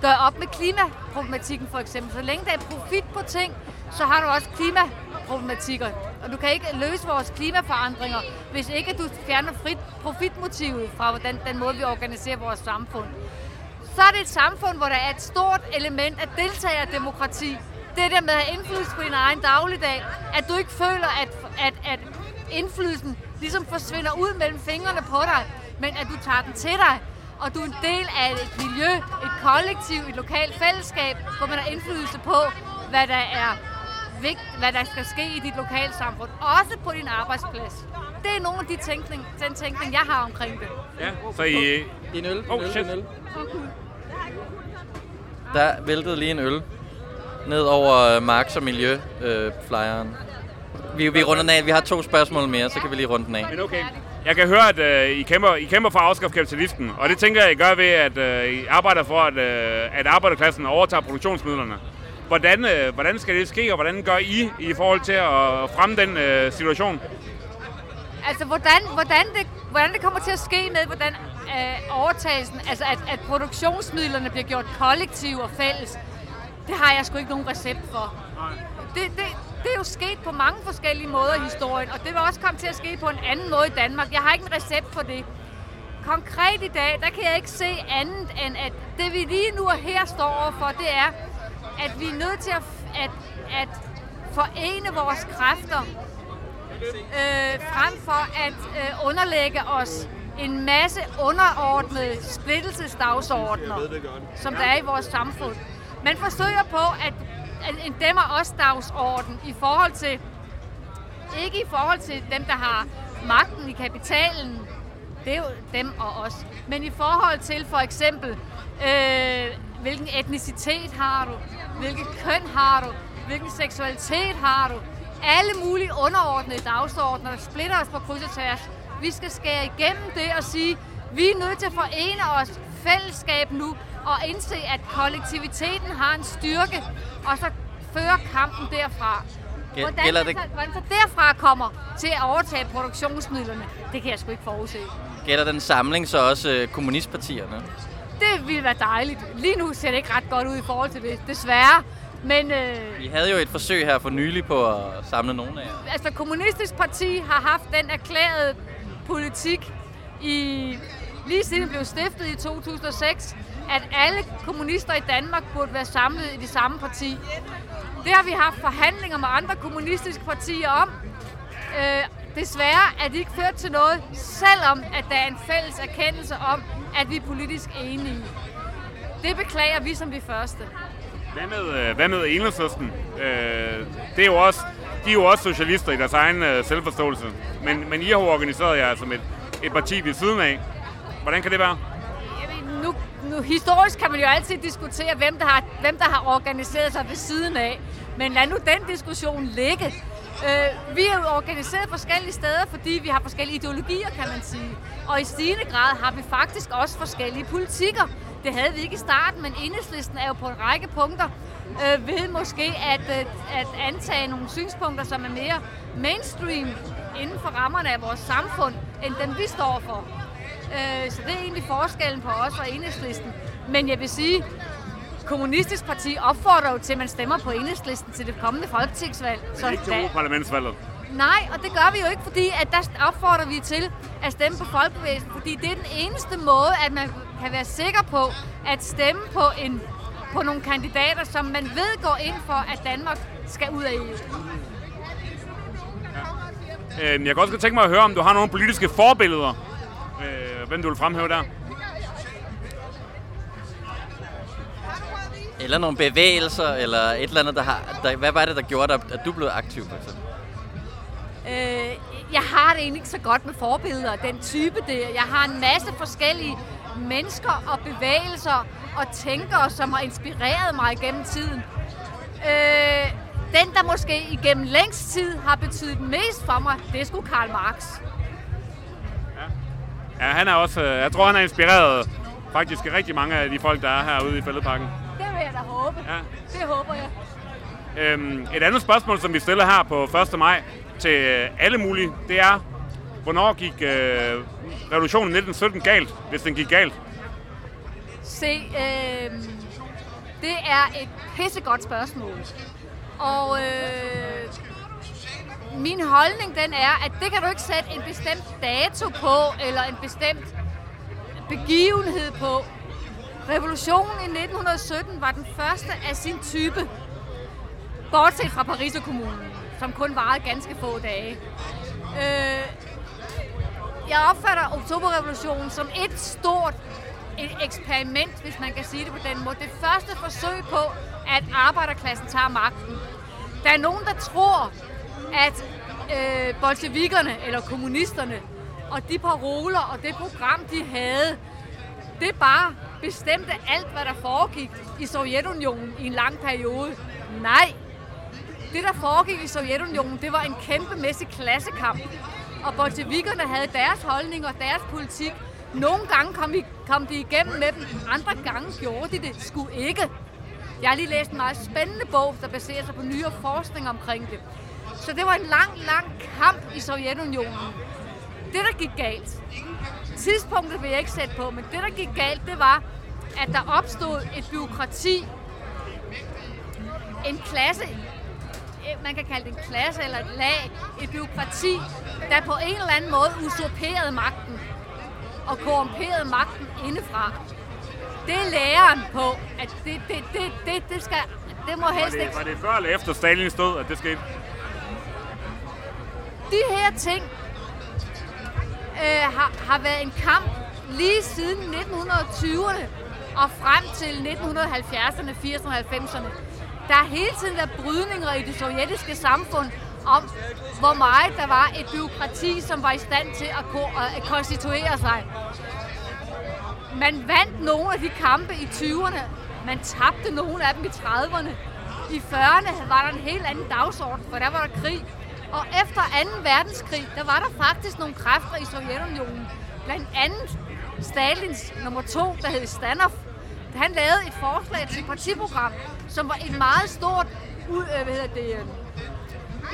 gøre op med klimaproblematikken for eksempel. Så længe der er profit på ting, så har du også klimaproblematikker. Og du kan ikke løse vores klimaforandringer, hvis ikke du fjerner frit profitmotivet fra hvordan, den måde, vi organiserer vores samfund. Så er det et samfund, hvor der er et stort element af deltagerdemokrati. Det der med at have indflydelse på din egen dagligdag. At du ikke føler, at, at, at indflydelsen ligesom forsvinder ud mellem fingrene på dig, men at du tager den til dig og du er en del af et miljø, et kollektiv, et lokalt fællesskab, hvor man har indflydelse på, hvad der er vigtigt, hvad der skal ske i dit lokale samfund, også på din arbejdsplads. Det er nogle af de tænkning, den tænkning, jeg har omkring det. Ja, så I... En øl. Oh, en shit. En øl. Der væltede lige en øl ned over Marks og Miljø øh, flyeren. Vi, vi runder den af. Vi har to spørgsmål mere, så kan vi lige runde den af. Men okay. Jeg kan høre, at øh, I, kæmper, I kæmper for at afskaffe kapitalismen, og det tænker jeg, I gør ved, at øh, I arbejder for, at, øh, at arbejderklassen overtager produktionsmidlerne. Hvordan, øh, hvordan skal det ske, og hvordan gør I i forhold til at fremme den øh, situation? Altså, hvordan, hvordan, det, hvordan det kommer til at ske med, hvordan øh, overtagelsen, altså at, at produktionsmidlerne bliver gjort kollektive og fælles, det har jeg sgu ikke nogen recept for. Det, det, det er jo sket på mange forskellige måder i historien, og det vil også komme til at ske på en anden måde i Danmark. Jeg har ikke en recept for det. Konkret i dag, der kan jeg ikke se andet end, at det vi lige nu og her står overfor, det er, at vi er nødt til at, at, at forene vores kræfter øh, frem for at øh, underlægge os en masse underordnede splittelsesdagsordner, som der er i vores samfund. Man forsøger på at, at en dem og os dagsorden i forhold til, ikke i forhold til dem, der har magten i kapitalen, det er jo dem og os, men i forhold til for eksempel, øh, hvilken etnicitet har du, hvilket køn har du, hvilken seksualitet har du, alle mulige underordnede dagsordner, der splitter os på kryds og tværs. Vi skal skære igennem det og sige, vi er nødt til at forene os fællesskab nu og indse, at kollektiviteten har en styrke, og så føre kampen derfra. Hvordan, gælder det... Så, hvordan så derfra kommer til at overtage produktionsmidlerne, det kan jeg sgu ikke forudse. Gælder den samling så også øh, kommunistpartierne? Det ville være dejligt. Lige nu ser det ikke ret godt ud i forhold til det, desværre. Men øh, Vi havde jo et forsøg her for nylig på at samle nogle af jer. altså, Kommunistisk Parti har haft den erklærede politik i lige siden det blev stiftet i 2006, at alle kommunister i Danmark burde være samlet i det samme parti. Det har vi haft forhandlinger med andre kommunistiske partier om. Øh, desværre er de ikke ført til noget, selvom at der er en fælles erkendelse om, at vi er politisk enige. Det beklager vi som de første. Hvad med, øh, hvad med enhedslisten? Øh, det er jo også, de er jo også socialister i deres egen øh, selvforståelse. Men, men I har jo organiseret jer som et, et parti ved siden af. Hvordan kan det være? nu, nu, historisk kan man jo altid diskutere, hvem der, har, hvem der har organiseret sig ved siden af. Men lad nu den diskussion ligge. Øh, vi er jo organiseret forskellige steder, fordi vi har forskellige ideologier, kan man sige. Og i stigende grad har vi faktisk også forskellige politikker. Det havde vi ikke i starten, men enhedslisten er jo på en række punkter øh, ved måske at, øh, at antage nogle synspunkter, som er mere mainstream inden for rammerne af vores samfund, end dem vi står for. Øh, så det er egentlig forskellen på os og enhedslisten. Men jeg vil sige, Kommunistisk Parti opfordrer jo til, at man stemmer på enhedslisten til det kommende folketingsvalg. Så ikke til parlamentsvalget. Nej, og det gør vi jo ikke, fordi at der opfordrer vi til at stemme på folkebevægelsen, fordi det er den eneste måde, at man kan være sikker på at stemme på, en, på nogle kandidater, som man ved går ind for, at Danmark skal ud af EU. Øh, jeg kan også godt tænke mig at høre, om du har nogle politiske forbilleder. Øh, hvem du vil fremhæve der? Eller nogle bevægelser, eller et eller andet, der har... Der, hvad var det, der gjorde, at, at du blev aktiv, for eksempel? Øh, jeg har det egentlig ikke så godt med forbilleder, den type der. Jeg har en masse forskellige mennesker og bevægelser og tænkere, som har inspireret mig gennem tiden. Øh, den, der måske igennem længst tid har betydet mest for mig, det er sgu Karl Marx. Ja, han er også... øh, Jeg tror, han er inspireret faktisk rigtig mange af de folk, der er herude i Fældeparken. Jeg da håbe. Ja. Det håber jeg. Øhm, et andet spørgsmål, som vi stiller her på 1. maj til øh, alle mulige, det er, hvornår gik øh, revolutionen i 1917 galt, hvis den gik galt? Se, øh, det er et pissegodt spørgsmål. Og øh, min holdning den er, at det kan du ikke sætte en bestemt dato på, eller en bestemt begivenhed på. Revolutionen i 1917 var den første af sin type, bortset fra Paris kommunen, som kun varede ganske få dage. Øh, jeg opfatter oktoberrevolutionen som et stort et eksperiment, hvis man kan sige det på den måde. Det første forsøg på, at arbejderklassen tager magten. Der er nogen, der tror, at øh, bolsjevikerne eller kommunisterne og de paroler og det program, de havde, det bare bestemte alt, hvad der foregik i Sovjetunionen i en lang periode. Nej, det der foregik i Sovjetunionen, det var en kæmpemæssig klassekamp. Og bolsjevikerne havde deres holdning og deres politik. Nogle gange kom, vi, kom de igennem med dem, andre gange gjorde de det sgu ikke. Jeg har lige læst en meget spændende bog, der baserer sig på nyere forskning omkring det. Så det var en lang, lang kamp i Sovjetunionen. Det, der gik galt, tidspunktet vil jeg ikke sætte på, men det, der gik galt, det var, at der opstod et byråkrati, en klasse man kan kalde det en klasse eller et lag, et byråkrati, der på en eller anden måde usurperede magten og korrumperede magten indefra. Det er læreren på, at det, det, det, det, det skal, det må helst ikke... var det før eller efter Stalins død, at det skete? De her ting øh, har, har været en kamp lige siden 1920'erne og frem til 1970'erne, 80'erne og 90'erne. Der har hele tiden været brydninger i det sovjetiske samfund om, hvor meget der var et byråkrati, som var i stand til at, ko- at konstituere sig. Man vandt nogle af de kampe i 20'erne. Man tabte nogle af dem i 30'erne. I 40'erne var der en helt anden dagsorden, for der var der krig. Og efter 2. verdenskrig, der var der faktisk nogle kræfter i Sovjetunionen. Blandt andet Stalins nummer to, der hed Stanov. Han lavede et forslag til et partiprogram, som var en meget stort ud, øh, hvad hedder det, øh,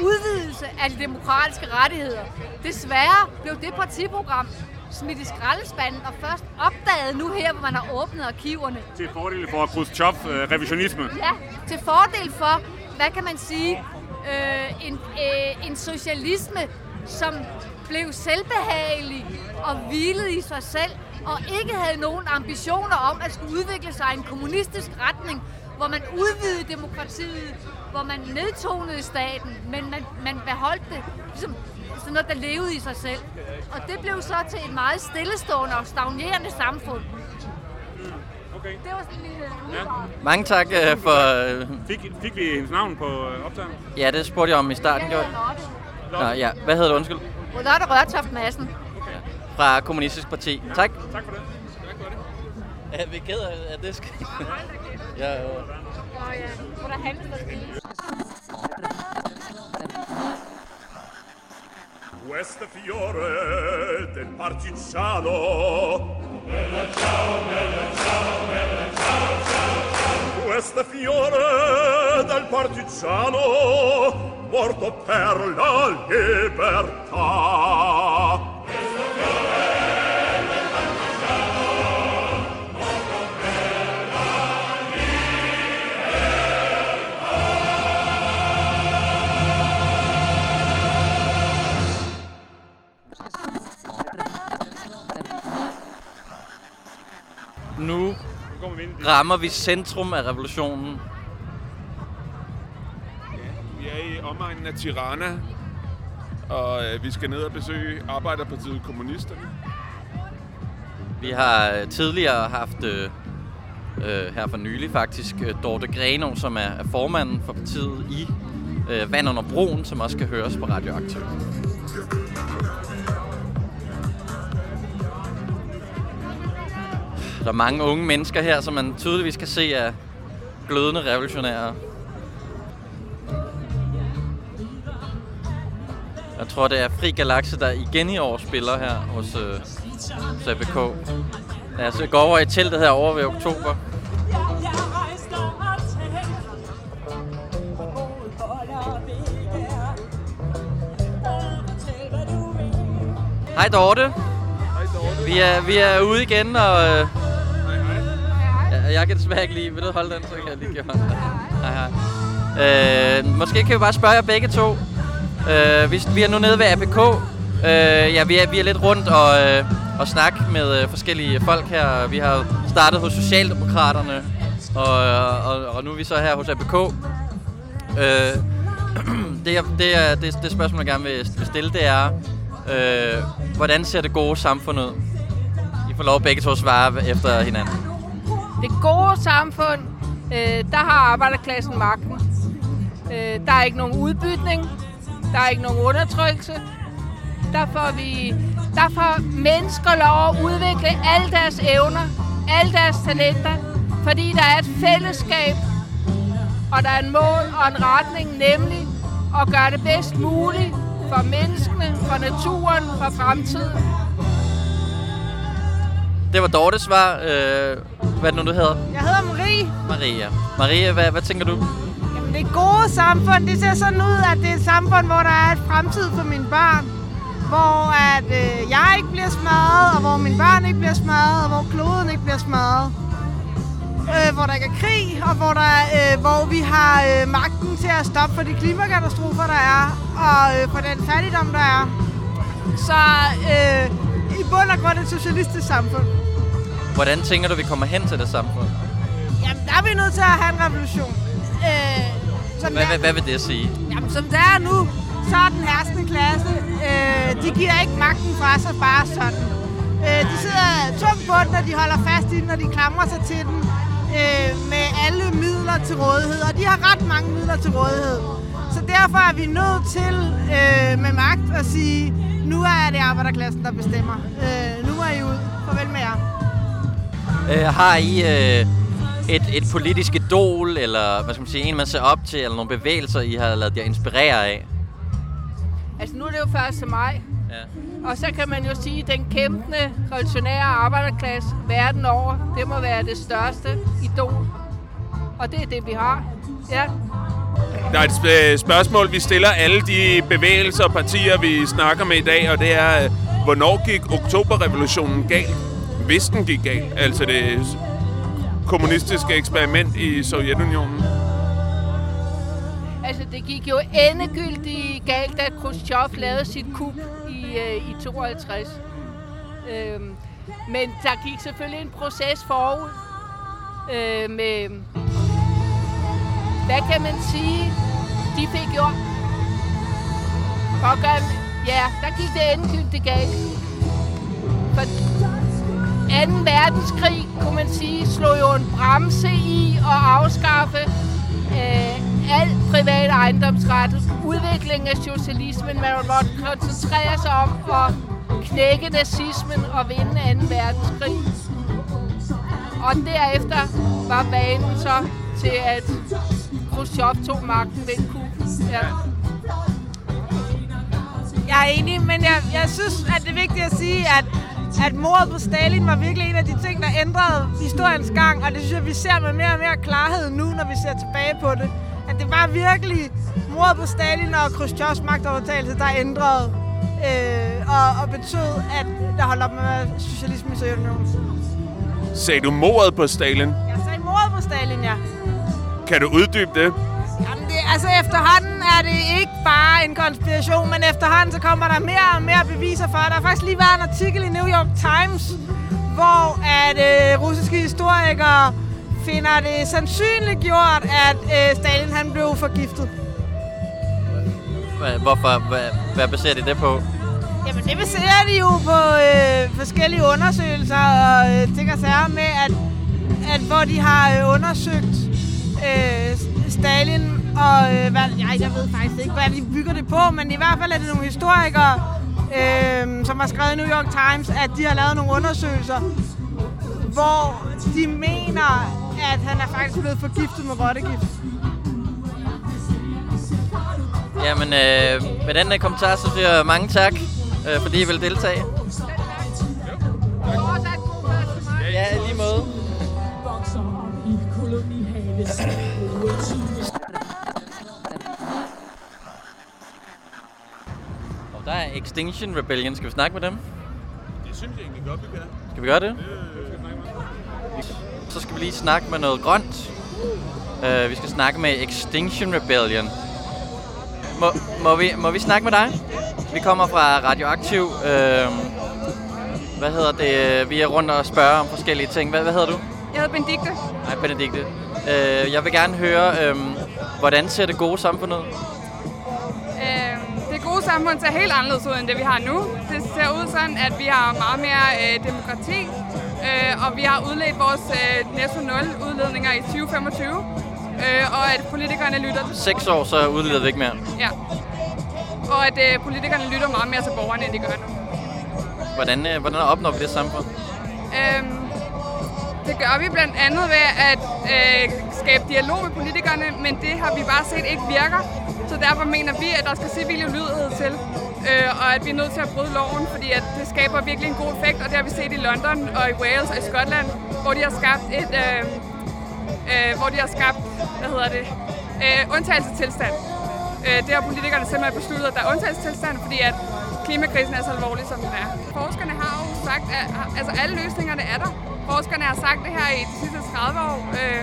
udvidelse af de demokratiske rettigheder. Desværre blev det partiprogram smidt i skraldespanden og først opdaget nu her, hvor man har åbnet arkiverne. Til fordel for Khrushchev øh, revisionisme. Ja, til fordel for, hvad kan man sige, øh, en, øh, en socialisme, som blev selvbehagelig og hvilede i sig selv, og ikke havde nogen ambitioner om at skulle udvikle sig i en kommunistisk retning, hvor man udvidede demokratiet, hvor man nedtonede staten, men man, man beholdt det ligesom sådan noget, der levede i sig selv. Og det blev så til et meget stillestående og stagnerende samfund. Okay. Det var sådan min øh, Ja. Mange tak øh, for... Øh, Fik, fik vi hendes navn på øh, optagelsen? ja, det spurgte jeg om i starten. Gjorde. Nå, ja. Hvad hedder du, undskyld? Lotte Rørtoft Madsen. Fra Kommunistisk Parti. Tak. Tak for det. Er vi ked af, at det skal... ja, jo. Og ja, hvor der handles questo fiore del partigiano Bella ciao, bella ciao, bella ciao, ciao, ciao. Questo fiore del partigiano Morto per la libertà. Nu rammer vi centrum af revolutionen. Vi er i omegnen af Tirana, og øh, vi skal ned og besøge Arbejderpartiet Kommunisterne. Vi har øh, tidligere haft, øh, øh, her for nylig faktisk, Dorte Greno, som er, er formanden for partiet i øh, Vand under broen, som også skal høres på Radioaktiv. Der er mange unge mennesker her, som man tydeligvis kan se er glødende revolutionære. Jeg tror, det er Fri Galaxe, der igen i år spiller her hos, øh, ABK. Lad os gå over i teltet herovre ved oktober. Hej Dorte. Hej Dorte. Vi er, vi er ude igen, og... Øh, jeg, kan desværre ikke lige... Vil du holde den, så kan jeg lige give hånden. Hej hej. Øh, måske kan vi bare spørge jer begge to. Øh, vi, vi er nu nede ved APK. Øh, ja, vi er, vi er lidt rundt og, øh, og snakke med øh, forskellige folk her. Vi har startet hos Socialdemokraterne, og, og, og nu er vi så her hos APK. Øh, [clears throat] det, det, er, det, det spørgsmål, jeg gerne vil, vil stille, det er, øh, hvordan ser det gode samfund ud? I får lov begge to at svare efter hinanden. Det gode samfund, øh, der har arbejderklassen magten. Øh, der er ikke nogen udbytning. Der er ikke nogen undertrykkelse. Der får, vi, der får mennesker lov at udvikle alle deres evner, alle deres talenter, fordi der er et fællesskab, og der er en mål og en retning, nemlig at gøre det bedst muligt for menneskene, for naturen, for fremtiden. Det var Dortes svar. Øh, hvad er det nu, du hedder? Jeg hedder Marie. Maria. Maria, hvad, hvad tænker du? Jamen, det gode samfund, det ser sådan ud, at det er et samfund, hvor der er et fremtid for mine børn. Hvor at, øh, jeg ikke bliver smadret, og hvor mine børn ikke bliver smadret, og hvor kloden ikke bliver smadret. øh, hvor der ikke er krig, og hvor, der, øh, hvor vi har øh, magten til at stoppe for de klimakatastrofer, der er, og øh, for den fattigdom, der er. Så øh, bund og grund et socialistisk samfund. Hvordan tænker du, vi kommer hen til det samfund? Jamen, der er vi nødt til at have en revolution. Øh, som Hvad, der- hvad, hvad vil det sige? Jamen, som det er nu, så er den herskende klasse, øh, de giver ikke magten fra sig bare sådan. Øh, de sidder tungt på den, og de holder fast i den, og de klamrer sig til den øh, med alle midler til rådighed. Og de har ret mange midler til rådighed. Så derfor er vi nødt til øh, med magt at sige, nu er det arbejderklassen, der bestemmer. Øh, nu er I ud. Farvel med jer. Øh, har I øh, et, et politisk idol, eller hvad skal man sige, en man ser op til, eller nogle bevægelser, I har lavet jer inspirere af? Altså nu er det jo 1. maj, Ja. og så kan man jo sige, at den kæmpende, revolutionære arbejderklasse verden over, det må være det største idol. Og det er det, vi har. Ja. Der er et øh, spørgsmål, vi stiller alle de bevægelser og partier, vi snakker med i dag, og det er, øh, hvornår gik oktoberrevolutionen galt? Hvis den gik galt, altså det kommunistiske eksperiment i Sovjetunionen. Altså, det gik jo endegyldigt galt, da Khrushchev lavede sit kup i, øh, i 52. Øhm, men der gik selvfølgelig en proces forud øh, med, hvad kan man sige, de fik gjort? for at gøre, ja, der gik det endegyldigt galt. For 2. verdenskrig, kunne man sige, slog jo en bremse i at afskaffe øh, al privat ejendomsret, Udviklingen af socialismen, man måtte koncentrere sig om at knække nazismen og vinde 2. verdenskrig. Og derefter var banen så til, at Khrushchev tog magten ved en kup. Ja. Jeg er enig, men jeg, jeg synes, at det er vigtigt at sige, at, at mordet på Stalin var virkelig en af de ting, der ændrede historiens gang, og det synes jeg, vi ser med mere og mere klarhed nu, når vi ser tilbage på det. At det var virkelig mordet på Stalin og Khrushchevs magtovertagelse, der ændrede øh, og, og betød, at der holdt op med socialisme i Sovjetunionen. Sagde du mordet på Stalin? Jeg sagde mordet på Stalin, ja. Kan du uddybe det? Jamen det, altså efterhånden er det ikke bare en konspiration, men efterhånden så kommer der mere og mere beviser for. Der har faktisk lige været en artikel i New York Times, hvor at øh, russiske historikere finder det sandsynligt gjort, at øh, Stalin han blev forgiftet. Hvad- Hvorfor? Hvad, hvad baserer de det på? Jamen det baserer de jo på øh, forskellige undersøgelser og øh, ting og sager med, at, at hvor de har øh, undersøgt øh, Stalin og øh, hvad, jeg, jeg ved faktisk ikke, hvad de bygger det på, men i hvert fald er det nogle historikere, øh, som har skrevet i New York Times, at de har lavet nogle undersøgelser, hvor de mener, at han er faktisk blevet forgiftet med rottegift. Jamen, øh, med den øh, kommentar, så siger jeg mange tak, øh, fordi I vil deltage. Ja, lige måde. [laughs] Og der er Extinction Rebellion. Skal vi snakke med dem? Det synes jeg egentlig godt, vi kan. Skal vi gøre det? Så skal vi lige snakke med noget grønt. Uh, vi skal snakke med Extinction Rebellion. Må, må, vi, må vi snakke med dig? Vi kommer fra Radioaktiv. Uh, hvad hedder det? Vi er rundt og spørger om forskellige ting. Hvad, hvad hedder du? Jeg hedder Benedikte. Nej, Benedikte. Uh, jeg vil gerne høre, um, hvordan ser det gode samfund ud? Øh, det gode samfund ser helt anderledes ud, end det vi har nu. Det ser ud sådan, at vi har meget mere øh, demokrati, øh, og vi har udledt vores øh, netto nul udledninger i 2025, øh, og at politikerne lytter. Seks år, så udleder vi ikke mere. Ja. Og at øh, politikerne lytter meget mere til borgerne, end de gør nu. Hvordan, uh, hvordan opnår vi det samfund? Øhm, det gør vi blandt andet ved at øh, skabe dialog med politikerne, men det har vi bare set ikke virker. Så derfor mener vi, at der skal civil ulydighed til, øh, og at vi er nødt til at bryde loven, fordi at det skaber virkelig en god effekt, og det har vi set i London og i Wales og i Skotland, hvor de har skabt et, øh, øh, hvor de har skabt, hvad hedder det, øh, undtagelsestilstand. Øh, det har politikerne simpelthen besluttet, at der er undtagelsestilstand, fordi at klimakrisen er så alvorlig, som den er. Forskerne har jo sagt, at altså, alle løsningerne er der forskerne har sagt det her i de sidste 30 år. Øh,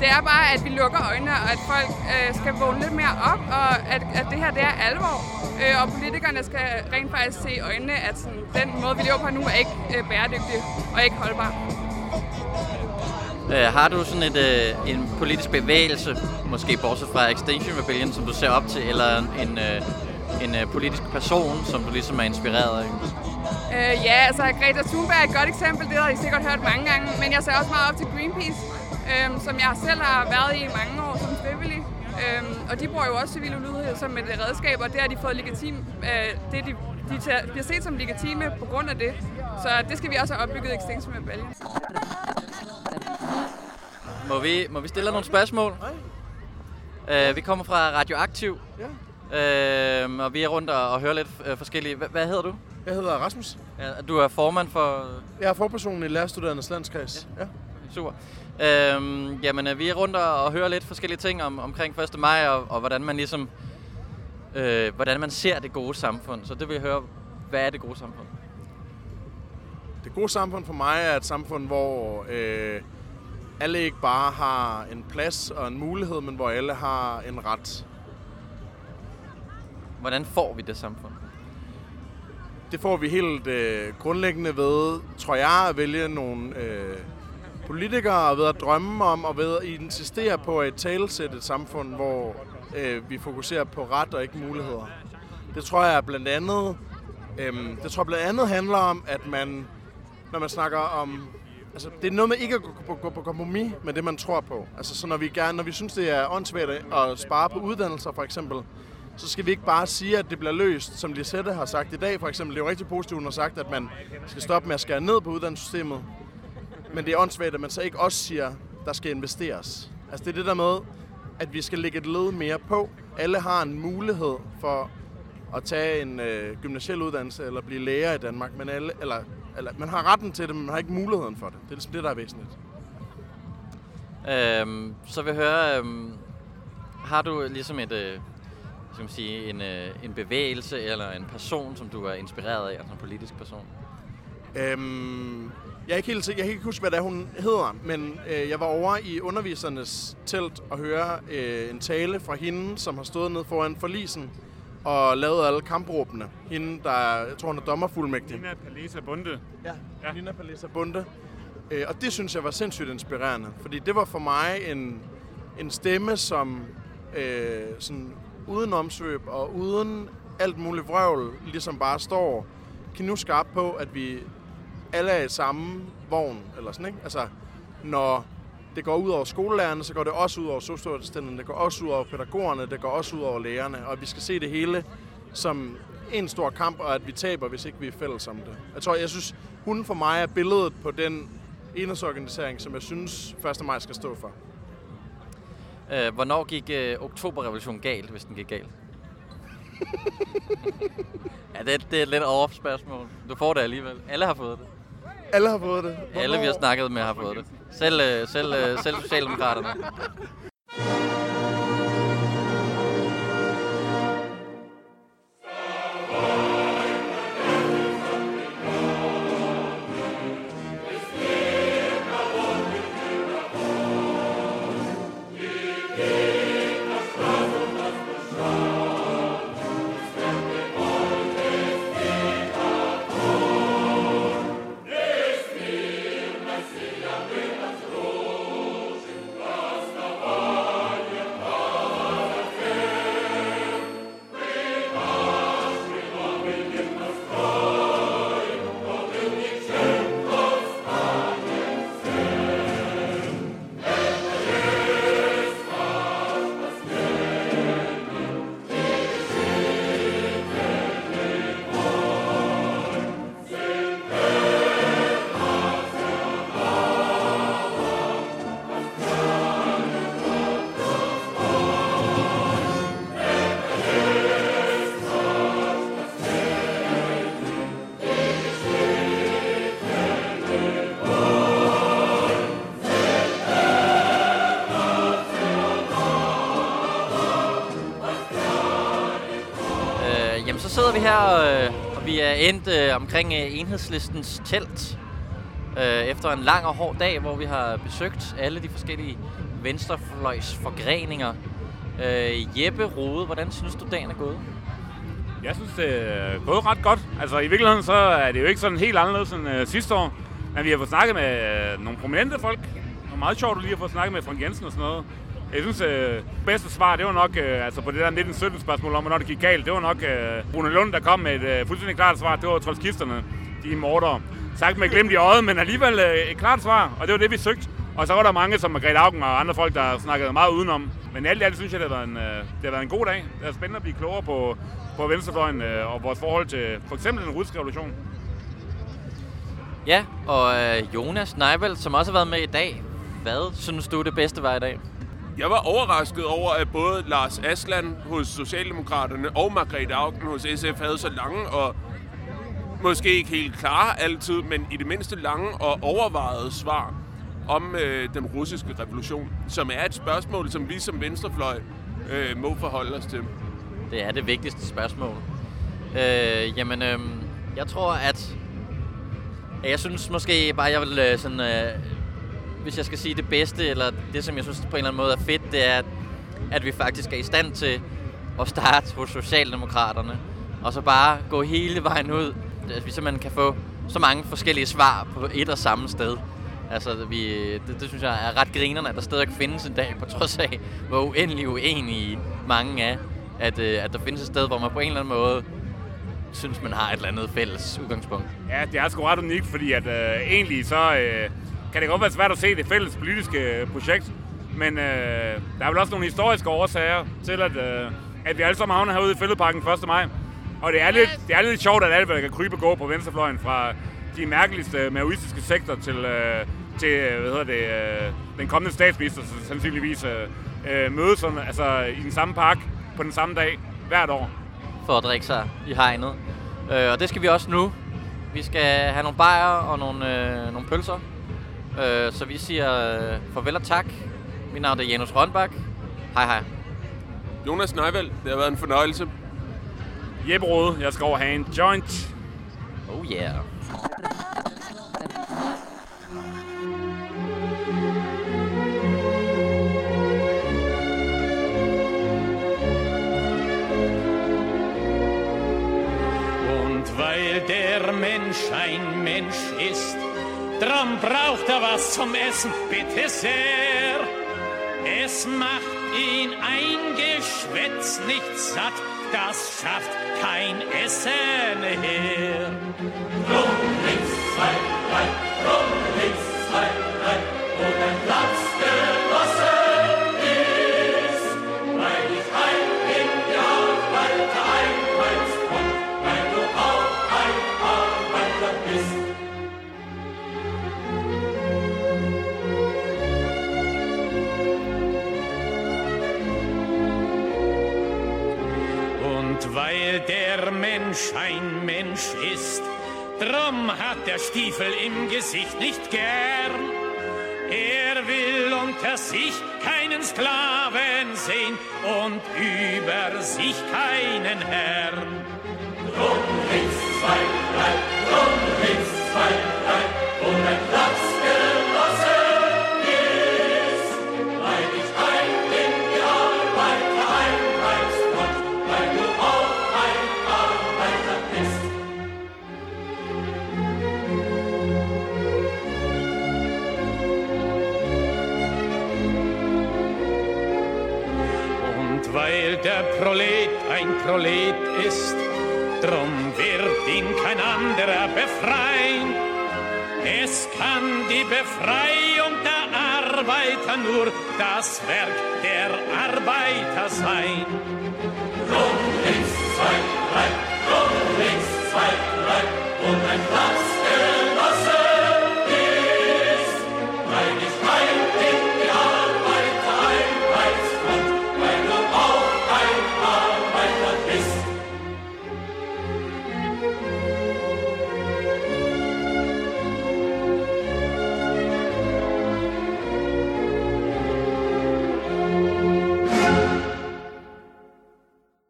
det er bare, at vi lukker øjnene, og at folk øh, skal vågne lidt mere op, og at, at det her det er alvor. Øh, og politikerne skal rent faktisk se i øjnene, at sådan, den måde, vi lever på nu, er ikke øh, bæredygtig og ikke holdbar. Øh, har du sådan et, øh, en politisk bevægelse, måske bortset fra Extinction Rebellion, som du ser op til, eller en, øh, en øh, politisk person, som du ligesom er inspireret af? Øh, ja, altså Greta Thunberg er et godt eksempel, det har I sikkert hørt mange gange, men jeg ser også meget op til Greenpeace, øh, som jeg selv har været i i mange år som frivillig. Øh, og de bruger jo også civil ulydighed som et redskab, og det har de fået legitim, øh, det de, de tager, bliver set som legitime på grund af det. Så det skal vi også have opbygget i Extinction Rebellion. Må vi, må vi stille nogle spørgsmål? Øh, vi kommer fra Radioaktiv. Ja. Øh, og vi er rundt og, og hører lidt øh, forskellige. Hva, hvad hedder du? Jeg hedder Rasmus. Ja, du er formand for... Jeg er forpersonen i Lærerstuderendes Landskreds. Ja. ja. Super. Øhm, jamen, øh, vi er rundt og, og hører lidt forskellige ting om, omkring 1. maj, og, og hvordan man ligesom... Øh, hvordan man ser det gode samfund. Så det vil jeg høre, hvad er det gode samfund? Det gode samfund for mig er et samfund, hvor øh, alle ikke bare har en plads og en mulighed, men hvor alle har en ret. Hvordan får vi det samfund? Det får vi helt øh, grundlæggende ved, tror jeg, at vælge nogle øh, politikere, ved at drømme om, og ved at insistere på at talesætte et samfund, hvor øh, vi fokuserer på ret og ikke muligheder. Det tror jeg blandt andet, øh, det tror jeg blandt andet handler om, at man, når man snakker om Altså, det er noget med ikke at gå gå på kompromis med det, man tror på. Altså, så når vi, gerne, når vi synes, det er åndssvagt at spare på uddannelser, for eksempel, så skal vi ikke bare sige, at det bliver løst, som Lisette har sagt i dag, for eksempel. Det er jo rigtig positivt, hun har sagt, at man skal stoppe med at skære ned på uddannelsessystemet. Men det er åndssvagt, at man så ikke også siger, at der skal investeres. Altså, det er det der med, at vi skal lægge et led mere på. Alle har en mulighed for at tage en øh, gymnasiel uddannelse eller blive lærer i Danmark, men alle, eller, eller, man har retten til det, men man har ikke muligheden for det. Det er ligesom det, der er væsentligt. Øhm, så vil jeg høre, øhm, har du ligesom et, øh, skal man sige, en, øh, en bevægelse eller en person, som du er inspireret af, altså en politisk person? Øhm, jeg er ikke helt sikker, jeg kan ikke huske, hvad det er, hun hedder, men øh, jeg var over i undervisernes telt og høre øh, en tale fra hende, som har stået ned foran forlisen og lavet alle kampråbene. Hende, der er, jeg tror, hun er dommerfuldmægtig. Nina Palesa Bunde. Ja, ja. Nina Palesa Bunde. Øh, og det synes jeg var sindssygt inspirerende, fordi det var for mig en, en stemme, som øh, sådan uden omsvøb og uden alt muligt vrøvl, ligesom bare står nu skarpt på, at vi alle er i samme vogn, eller sådan, ikke? Altså, når det går ud over skolelærerne, så går det også ud over socialassistenterne, det går også ud over pædagogerne, det går også ud over lærerne, og vi skal se det hele som en stor kamp, og at vi taber, hvis ikke vi er fælles om det. Jeg tror, jeg synes, hun for mig er billedet på den enhedsorganisering, som jeg synes 1. maj skal stå for. Øh, hvornår gik øh, oktoberrevolutionen galt, hvis den gik galt? [laughs] ja, det, det er et lidt off spørgsmål. Du får det alligevel. Alle har fået det. Alle har fået det? Hvornår? Alle, vi har snakket med, har fået det. Selv, øh, selv, øh, selv Socialdemokraterne. [laughs] vi her, øh, og vi er endt øh, omkring øh, enhedslistens telt. efter en lang og hård dag, hvor vi har besøgt alle de forskellige venstrefløjs forgreninger. Jeppe Rode, hvordan synes du, dagen er gået? Jeg synes, det er gået ret godt. Altså, i virkeligheden så er det jo ikke sådan helt anderledes end øh, sidste år. Men vi har fået snakket med øh, nogle prominente folk. Det var meget sjovt lige at få snakket med Frank Jensen og sådan noget. Jeg synes, øh, bedste svar, det var nok, øh, altså på det der 1917 spørgsmål om, hvornår det gik galt, det var nok øh, Bruno Lund, der kom med et øh, fuldstændig klart svar. Det var trotskisterne, de morder. Sagt med glemt i øjet, men alligevel øh, et klart svar, og det var det, vi søgte. Og så var der mange, som Margrethe Augen og andre folk, der snakkede meget udenom. Men alt i alt synes jeg, det har været en, øh, det har været en god dag. Det er spændende at blive klogere på, på venstrefløjen øh, og vores forhold til for eksempel den russiske revolution. Ja, og øh, Jonas Neibel, som også har været med i dag. Hvad synes du, det bedste var i dag? Jeg var overrasket over, at både Lars Asland hos Socialdemokraterne og Margrethe Augen hos SF havde så lange og måske ikke helt klare altid, men i det mindste lange og overvejede svar om øh, den russiske revolution, som er et spørgsmål, som vi som venstrefløj øh, må forholde os til. Det er det vigtigste spørgsmål. Øh, jamen, øh, jeg tror, at... Jeg synes måske bare, jeg vil øh, sådan... Øh, hvis jeg skal sige det bedste, eller det, som jeg synes på en eller anden måde er fedt, det er, at, vi faktisk er i stand til at starte hos Socialdemokraterne, og så bare gå hele vejen ud. At vi simpelthen kan få så mange forskellige svar på et og samme sted. Altså, vi, det, det synes jeg er ret grinerne, at der stadig findes en dag, på trods af, hvor uendelig uenige mange er, at, øh, at der findes et sted, hvor man på en eller anden måde synes, man har et eller andet fælles udgangspunkt. Ja, det er sgu ret unikt, fordi at øh, egentlig så øh, kan det godt være svært at se det fælles politiske øh, projekt, men øh, der er vel også nogle historiske årsager til, at, øh, at vi alle sammen havner herude i Fældeparken 1. maj. Og det er lidt, det er lidt sjovt, at alle kan krybe og gå på venstrefløjen fra de mærkeligste maoistiske sektor til, øh, til øh, hvad hedder det, øh, den kommende statsminister så sandsynligvis øh, øh, mødes sådan, altså, i den samme park på den samme dag hvert år. For at drikke sig i hegnet. Øh, og det skal vi også nu. Vi skal have nogle bajer og nogle, øh, nogle pølser. Øh, så vi siger øh, farvel og tak. Mit navn er Janus Rønbak. Hej hej. Jonas Neivald, det har været en fornøjelse. Jeppe Rode, jeg skal over have en joint. Oh yeah. Und weil der Mensch ein Mensch ist, drum braucht er was zum Essen, bitte sehr. Es macht ihn ein Geschwätz nicht satt, das schafft kein Essen her. Rum, links, zwei, drei, rum, links, drum hat der Stiefel im Gesicht nicht gern. Er will unter sich keinen Sklaven sehen und über sich keinen Herrn. Rum, links, zwei, drei, rum, links, zwei, drei, wo dein Platz Prolet ist, drum wird ihn kein anderer befreien. Es kann die Befreiung der Arbeiter nur das Werk der Arbeiter sein. Drum links, zwei, drei, drum links, zwei, drei und ein Platz